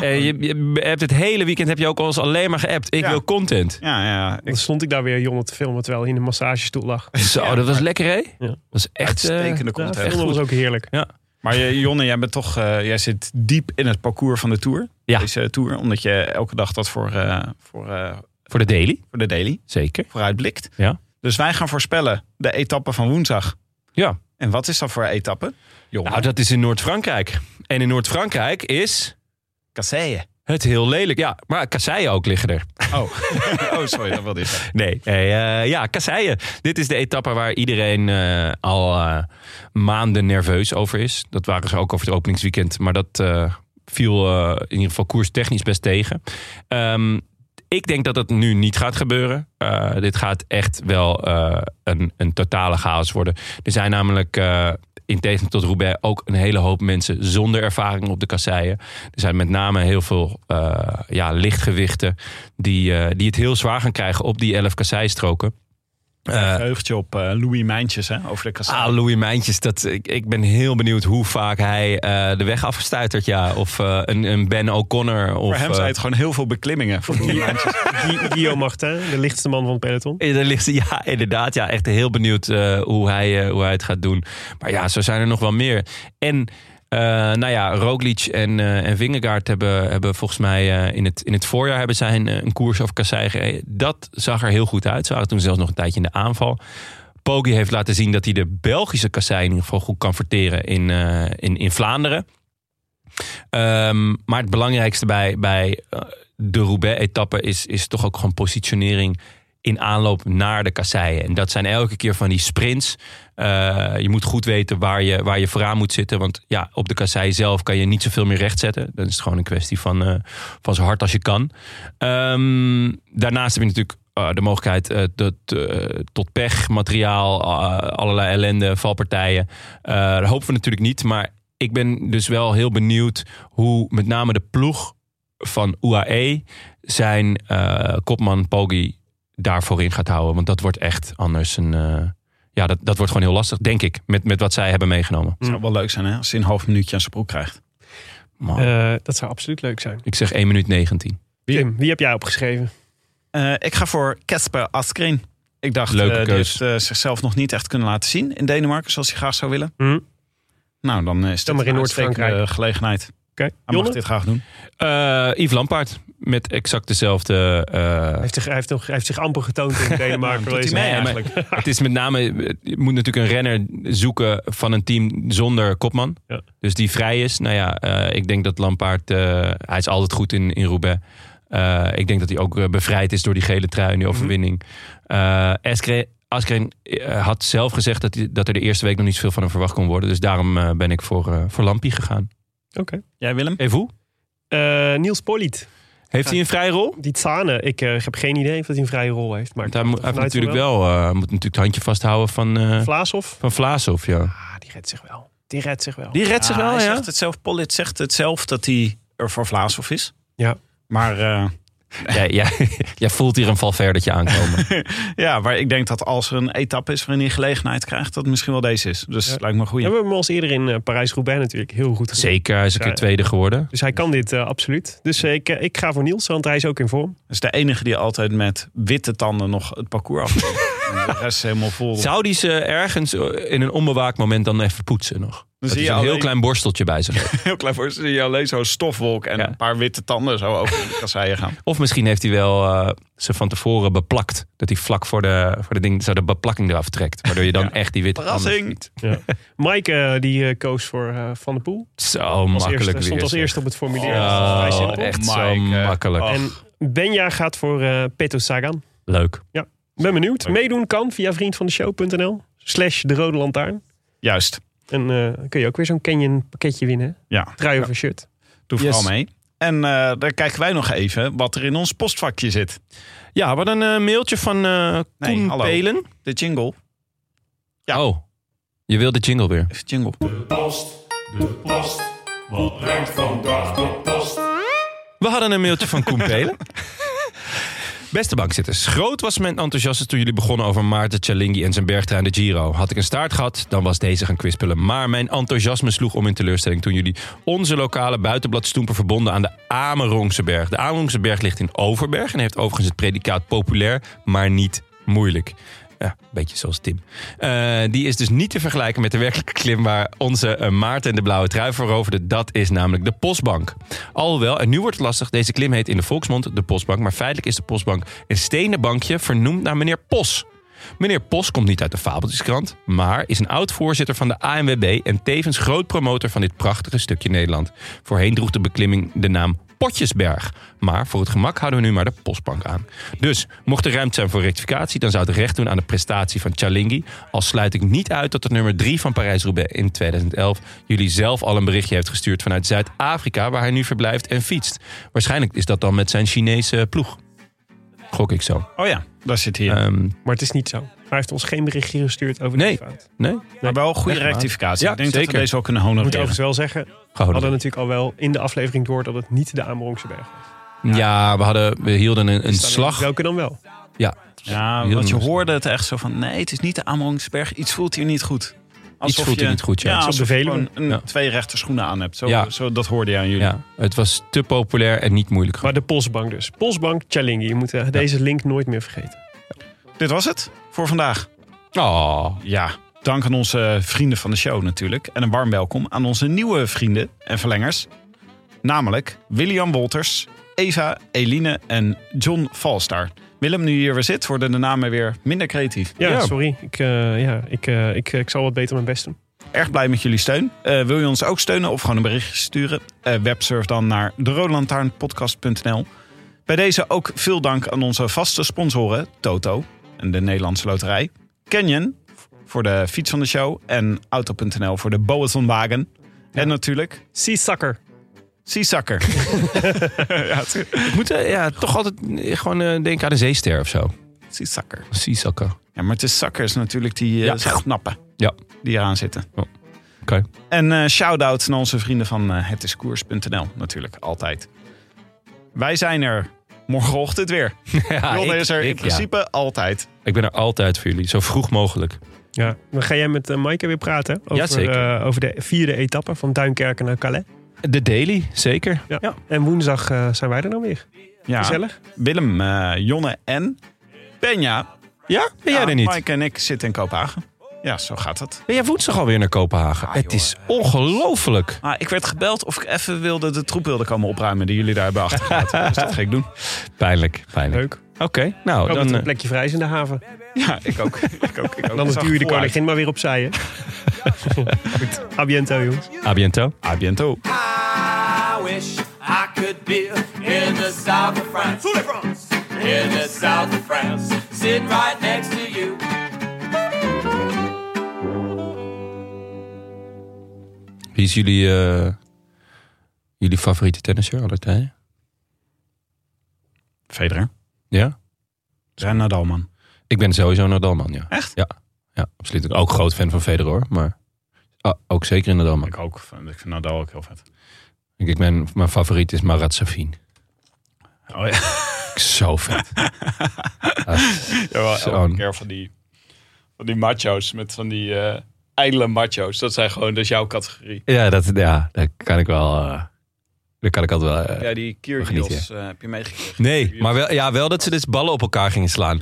En je, je hebt het hele weekend heb je ook al eens alleen maar geappt. Ik Ja. wil content. Ja, ja. Ik, Dan stond ik daar weer Jonne te filmen terwijl hij in de massagestoel lag. Zo, dat was lekker hè? Ja. Dat was echt eh, uitstekende Ja, content. filmen was ook heerlijk. Maar je- Jonne, jij bent toch, eh, jij zit diep in het parcours van de Tour. Ja. Deze Tour, omdat je elke dag dat voor, eh, voor, eh, voor de daily. voor de daily Zeker. vooruitblikt. Ja. Dus wij gaan voorspellen de etappe van woensdag. Ja. En wat is dat voor etappe? Jonne. Nou, dat is in Noord-Frankrijk. En in Noord-Frankrijk is Kasseien. Het heel lelijk. Ja, maar kasseien ook liggen er. Oh. oh, sorry, dat wilde ik. Nee, eh, ja, kasseien. Dit is de etappe waar iedereen eh, al eh, maanden nerveus over is. Dat waren ze ook over het openingsweekend. Maar dat viel in ieder geval koerstechnisch best tegen. Ehm, ik denk dat dat nu niet gaat gebeuren. Dit gaat echt wel een, een totale chaos worden. Er zijn namelijk... in tegenstelling tot Roubaix ook een hele hoop mensen zonder ervaring op de kasseien. Er zijn met name heel veel eh, ja, lichtgewichten die, eh, die het heel zwaar gaan krijgen op die 11 kasseistroken. Eh, Heugtje op eh, Louis Mijntjes hè, over de kasseien. Ah, Louis Mijntjes, dat, ik, ik ben heel benieuwd hoe vaak hij eh, de weg afgestuitert. Ja. Of eh, een, een Ben O'Connor. Of, voor hem zijn het gewoon heel veel beklimmingen. Voor Louis Mijntjes. Guillaume Martin, de lichtste man van het peloton. Ze, ja, inderdaad. Ja, echt heel benieuwd eh, hoe, hij, hoe hij het gaat doen. Maar ja, zo zijn er nog wel meer. En eh, nou ja, Roglic en, eh en Vingegaard hebben, hebben volgens mij eh, in, het, in het voorjaar hebben zij een, koers over Kassei gereden. Dat zag er heel goed uit. Ze waren toen zelfs nog een tijdje in de aanval. Poggi heeft laten zien dat hij de Belgische Kassei in ieder geval goed kan verteren in, in, in Vlaanderen. Ehm, maar het belangrijkste bij, bij de Roubaix-etappe is, is toch ook gewoon positionering in aanloop naar de kasseien. En dat zijn elke keer van die sprints. Eh, je moet goed weten waar je, waar je vooraan moet zitten. Want ja, op de kassei zelf kan je niet zoveel meer recht zetten. Dan is het gewoon een kwestie van, eh, van zo hard als je kan. Ehm, daarnaast heb je natuurlijk eh, de mogelijkheid eh, tot, pech, materiaal, allerlei ellende, valpartijen. Dat hopen we natuurlijk niet. Maar ik ben dus wel heel benieuwd hoe met name de ploeg van UAE zijn kopman Poggi daarvoor in gaat houden. Want dat wordt echt anders een... eh, ja, dat, dat wordt gewoon heel lastig, denk ik. Met, met wat zij hebben meegenomen. Het zou wel leuk zijn hè, als hij een half minuutje aan zijn broek krijgt. Eh, dat zou absoluut leuk zijn. ik zeg 1 minuut 19. Tim, wie heb jij opgeschreven? Eh, ik ga voor Casper Askren. Ik dacht, Leuke eh, die keus. heeft eh, zichzelf nog niet echt kunnen laten zien in Denemarken, zoals hij graag zou willen. Hm? Nou, dan is maar in een uitstekende Noord-Frankrijk. gelegenheid. Oké, Hij mag Jonne? dit graag doen. Eh Yves Lampaard met exact dezelfde... eh, Hij heeft, zich, hij, heeft nog, hij heeft zich amper getoond in Denemarken. Doet hij Deze- mee Nee, maar eigenlijk? het is met name, je moet natuurlijk een renner zoeken van een team zonder kopman. Ja. Dus die vrij is. Nou ja, eh, ik denk dat Lampaard, eh, hij is altijd goed in, in Roubaix. Eh, ik denk dat hij ook bevrijd is door die gele trui en die overwinning. Eh Askren, Askren had zelf gezegd dat, hij, dat er de eerste week nog niet zoveel van hem verwacht kon worden. Dus daarom ben ik voor, voor Lampie gegaan. Oké. Jij Willem? Hoe? Eh, Niels Poliet. Heeft hij een vrije rol? Die Tsane. Ik eh, heb geen idee of hij een vrije rol heeft. Maar hij, moet- heeft natuurlijk van wel, eh, moet natuurlijk het handje vasthouden van, eh Vlaashoff? van Vlaashoff. Ja. Ah, die redt zich wel. Die redt zich wel. Die redt zich wel, hij ja. zegt het zelf, zegt het zelf dat hij er voor Vlaashoff is. Ja. Maar eh, Jij, jij, jij voelt hier een valverdetje aankomen. ja, maar ik denk dat als er een etappe is waarin hij gelegenheid krijgt, dat het misschien wel deze is. Dus Ja. lijkt me een goeie. Ja, we hebben hem al eens eerder in eh, Parijs-Roubaix natuurlijk heel goed gedaan. Zeker, hij is een keer tweede geworden. Dus hij kan dit eh, absoluut. Dus eh, ik, ik ga voor Niels, want hij is ook in vorm. Dat is de enige die altijd met witte tanden nog het parcours af. De rest is helemaal vol. Zou die ze ergens in een onbewaakt moment dan even poetsen nog? Dan Dat zie hij je een heel alleen- klein borsteltje bij zich heeft. heel klein voor. zie je alleen zo'n stofwolk en Ja. een paar witte tanden zo over de kasseien gaan. Of misschien heeft hij wel eh, ze van tevoren beplakt. Dat hij vlak voor de, voor de ding zo de beplakking eraf trekt. Waardoor je dan echt die witte tanden Verrassing. ziet. Ja. Mike eh, die eh, koos voor eh, Van der Poel. Zo Als makkelijk eerste, weer. stond als eerste op het formulier. Oh, echt zo Mike, makkelijk. En Benja gaat voor eh Peto Sagan. Leuk. Ben benieuwd. Meedoen kan via vriendvandeshow.nl slash de rode lantaarn. Juist. En eh, kun je ook weer zo'n Canyon pakketje winnen. Ja, Trui of een shirt. doe Yes. vooral mee. En eh daar kijken wij nog even wat er in ons postvakje zit. Ja, wat een eh, mailtje van eh Nee, Koen hallo. Pelen. De jingle. Ja. Oh, je wil de jingle weer. Even jingle. post, de post. Wat brengt vandaag de post? We hadden een mailtje van Koen Pelen. Beste bankzitters, groot was mijn enthousiasme toen jullie begonnen over Maarten Cialinghi en zijn bergtrein de Giro. Had ik een staart gehad, dan was deze gaan kwispelen. Maar mijn enthousiasme sloeg om in teleurstelling toen jullie onze lokale buitenbladstoemper verbonden aan de Amerongse berg. De Amerongse berg ligt in Overberg en heeft overigens het predicaat populair, maar niet moeilijk. Ja, een beetje zoals Tim. Eh, die is dus niet te vergelijken met de werkelijke klim waar onze eh, Maarten de blauwe trui veroverde. Dat is namelijk de Postbank. Alhoewel, en nu wordt het lastig, deze klim heet in de volksmond de Postbank. Maar feitelijk is de Postbank een stenen bankje vernoemd naar meneer Pos. Meneer Pos komt niet uit de Fabeltjeskrant, maar is een oud-voorzitter van de ANWB en tevens groot promotor van dit prachtige stukje Nederland. Voorheen droeg de beklimming de naam Potjesberg, maar voor het gemak houden we nu maar de Postbank aan. Dus, mocht er ruimte zijn voor rectificatie, dan zou het recht doen aan de prestatie van Chalingi. Al sluit ik niet uit dat het nummer 3 van Parijs-Roubaix in 2011 jullie zelf al een berichtje heeft gestuurd vanuit Zuid-Afrika, waar hij nu verblijft en fietst. Waarschijnlijk is dat dan met zijn Chinese ploeg. Gok ik zo. Oh ja, daar zit hij in. Ehm, Maar het is niet zo. Hij heeft ons geen berichtje gestuurd over Nee. die fout. nee, maar wel goede echt rectificatie. Ja, ik denk dat we deze wel kunnen Ik moet honoreren. overigens wel zeggen, we hadden natuurlijk al wel in de aflevering door dat het niet de Amerongse berg was. Ja, we, hadden, we hielden een, een Dus slag. Welke dan wel? Ja, Ja, want je hoorde het echt zo van... Nee, het is niet de Amerungsberg. Iets voelt hier niet goed. Alsof voelt hier je- niet goed, ja. Ja, Alsof je gewoon een, Ja. twee rechte schoenen aan hebt. Zo, Ja. zo, dat hoorde je aan jullie. ja, het was te populair en niet moeilijk. Maar de Postbank dus. Postbank Chalingi. Je moet eh, deze link nooit meer vergeten. Dit was het voor vandaag. Oh, Ja, dank aan onze vrienden van de show natuurlijk. En een warm welkom aan onze nieuwe vrienden en verlengers. Namelijk William Wolters, Eva, Eline en John Valstar. Willem, nu je hier weer zit, worden de namen weer minder creatief. Ja, Ja. sorry. Ik, eh, ja, ik, eh, ik, ik zal wat beter mijn best doen. Erg blij met jullie steun. Eh, wil je ons ook steunen of gewoon een berichtje sturen? Eh, websurf dan naar derodelantaarnpodcast.nl. Bij deze ook veel dank aan onze vaste sponsoren Toto en de Nederlandse Loterij. Canyon voor de fiets van de show en Auto.nl voor de Boatonwagen. En natuurlijk Sea Sucker. Seasakker. ja, het- ik moet eh, ja, toch altijd eh, gewoon eh, denken aan de zeester of zo. Seasakker. Seasakker. Ja, maar het is zakkers natuurlijk die Ja. snappen. Ja. Die eraan zitten. Oh, oké. En eh shout-out naar onze vrienden van eh hetiskoers.nl natuurlijk, altijd. Wij zijn er morgenochtend weer. Ja, ik- is er in ja. principe altijd. Ik ben er altijd voor jullie, zo vroeg mogelijk. Ja. Dan ga jij met uh, Maaike weer praten. Over, eh, over de vierde etappe van Duinkerken naar Calais. De daily, zeker. Ja. En woensdag eh, zijn wij er dan weer. Ja. Gezellig. Willem, Jonne en Benja. Ja, ben jij Ja, er niet? Mike en ik zitten in Kopenhagen. Ja, zo gaat het. Ben jij woensdag alweer naar Kopenhagen? Ah, het joh. is ongelooflijk. Ah, ik werd gebeld of ik even wilde de troep wilde komen opruimen die jullie daar hebben achtergelaten. dus dat ga ik doen. Pijnlijk, pijnlijk. Leuk. Oké, nou Ik hoop dat dan... er een eh, plekje vrij is in de haven. Ja, ik ook. ik ook, ik ook. Dan duw je de koningin maar weer opzij. Hè? Goed. A biento, jongens. a biento. A biento. I wish I could be in the south of France. In the south of France. Sitting right next to you. Wie is jullie, eh, jullie favoriete tennisser aller tijden? Federer. Ja? Zijn Nadal, man. Ik ben sowieso een Nadalman, ja. Echt? Ja, ja absoluut. Ook groot fan van Federer, hoor, maar ah, ook zeker een Nadalman. Ik ook. Ik vind Nadal ook heel vet. Ik, ik ben, mijn favoriet is Marat Safin. Oh ja. Zo vet. Elke keer van die, van die macho's met van die eh ijdele macho's. Dat zijn gewoon, dus jouw categorie. Ja, dat, ja, daar kan ik wel. Uh, kan ik altijd wel. Eh, ja, die Kyrgios eh, heb je meegekregen. Nee, maar wel, ja, wel dat ze dus ballen op elkaar gingen slaan.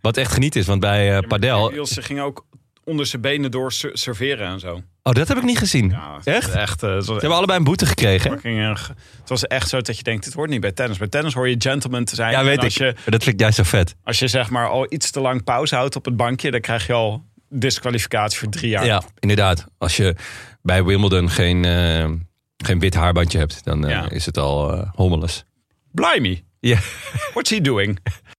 Wat echt geniet is, want bij Padel. Ze ging ook onder zijn benen door serveren en zo. Oh, dat heb ik niet gezien. Echt? echt uh, Ze hebben allebei een boete gekregen. Het was echt zo dat je denkt, dit hoort niet bij tennis. Bij tennis hoor je gentleman te zijn. Ja, weet ik. Dat ik jij zo vet. Als je zeg maar al iets te lang pauze houdt op het bankje, dan krijg je al disqualificatie voor drie jaar. Ja, inderdaad. Als je bij Wimbledon geen, eh, geen wit haarbandje hebt, dan eh, is het al eh, hommeles. Blimey. Yeah. What's he doing?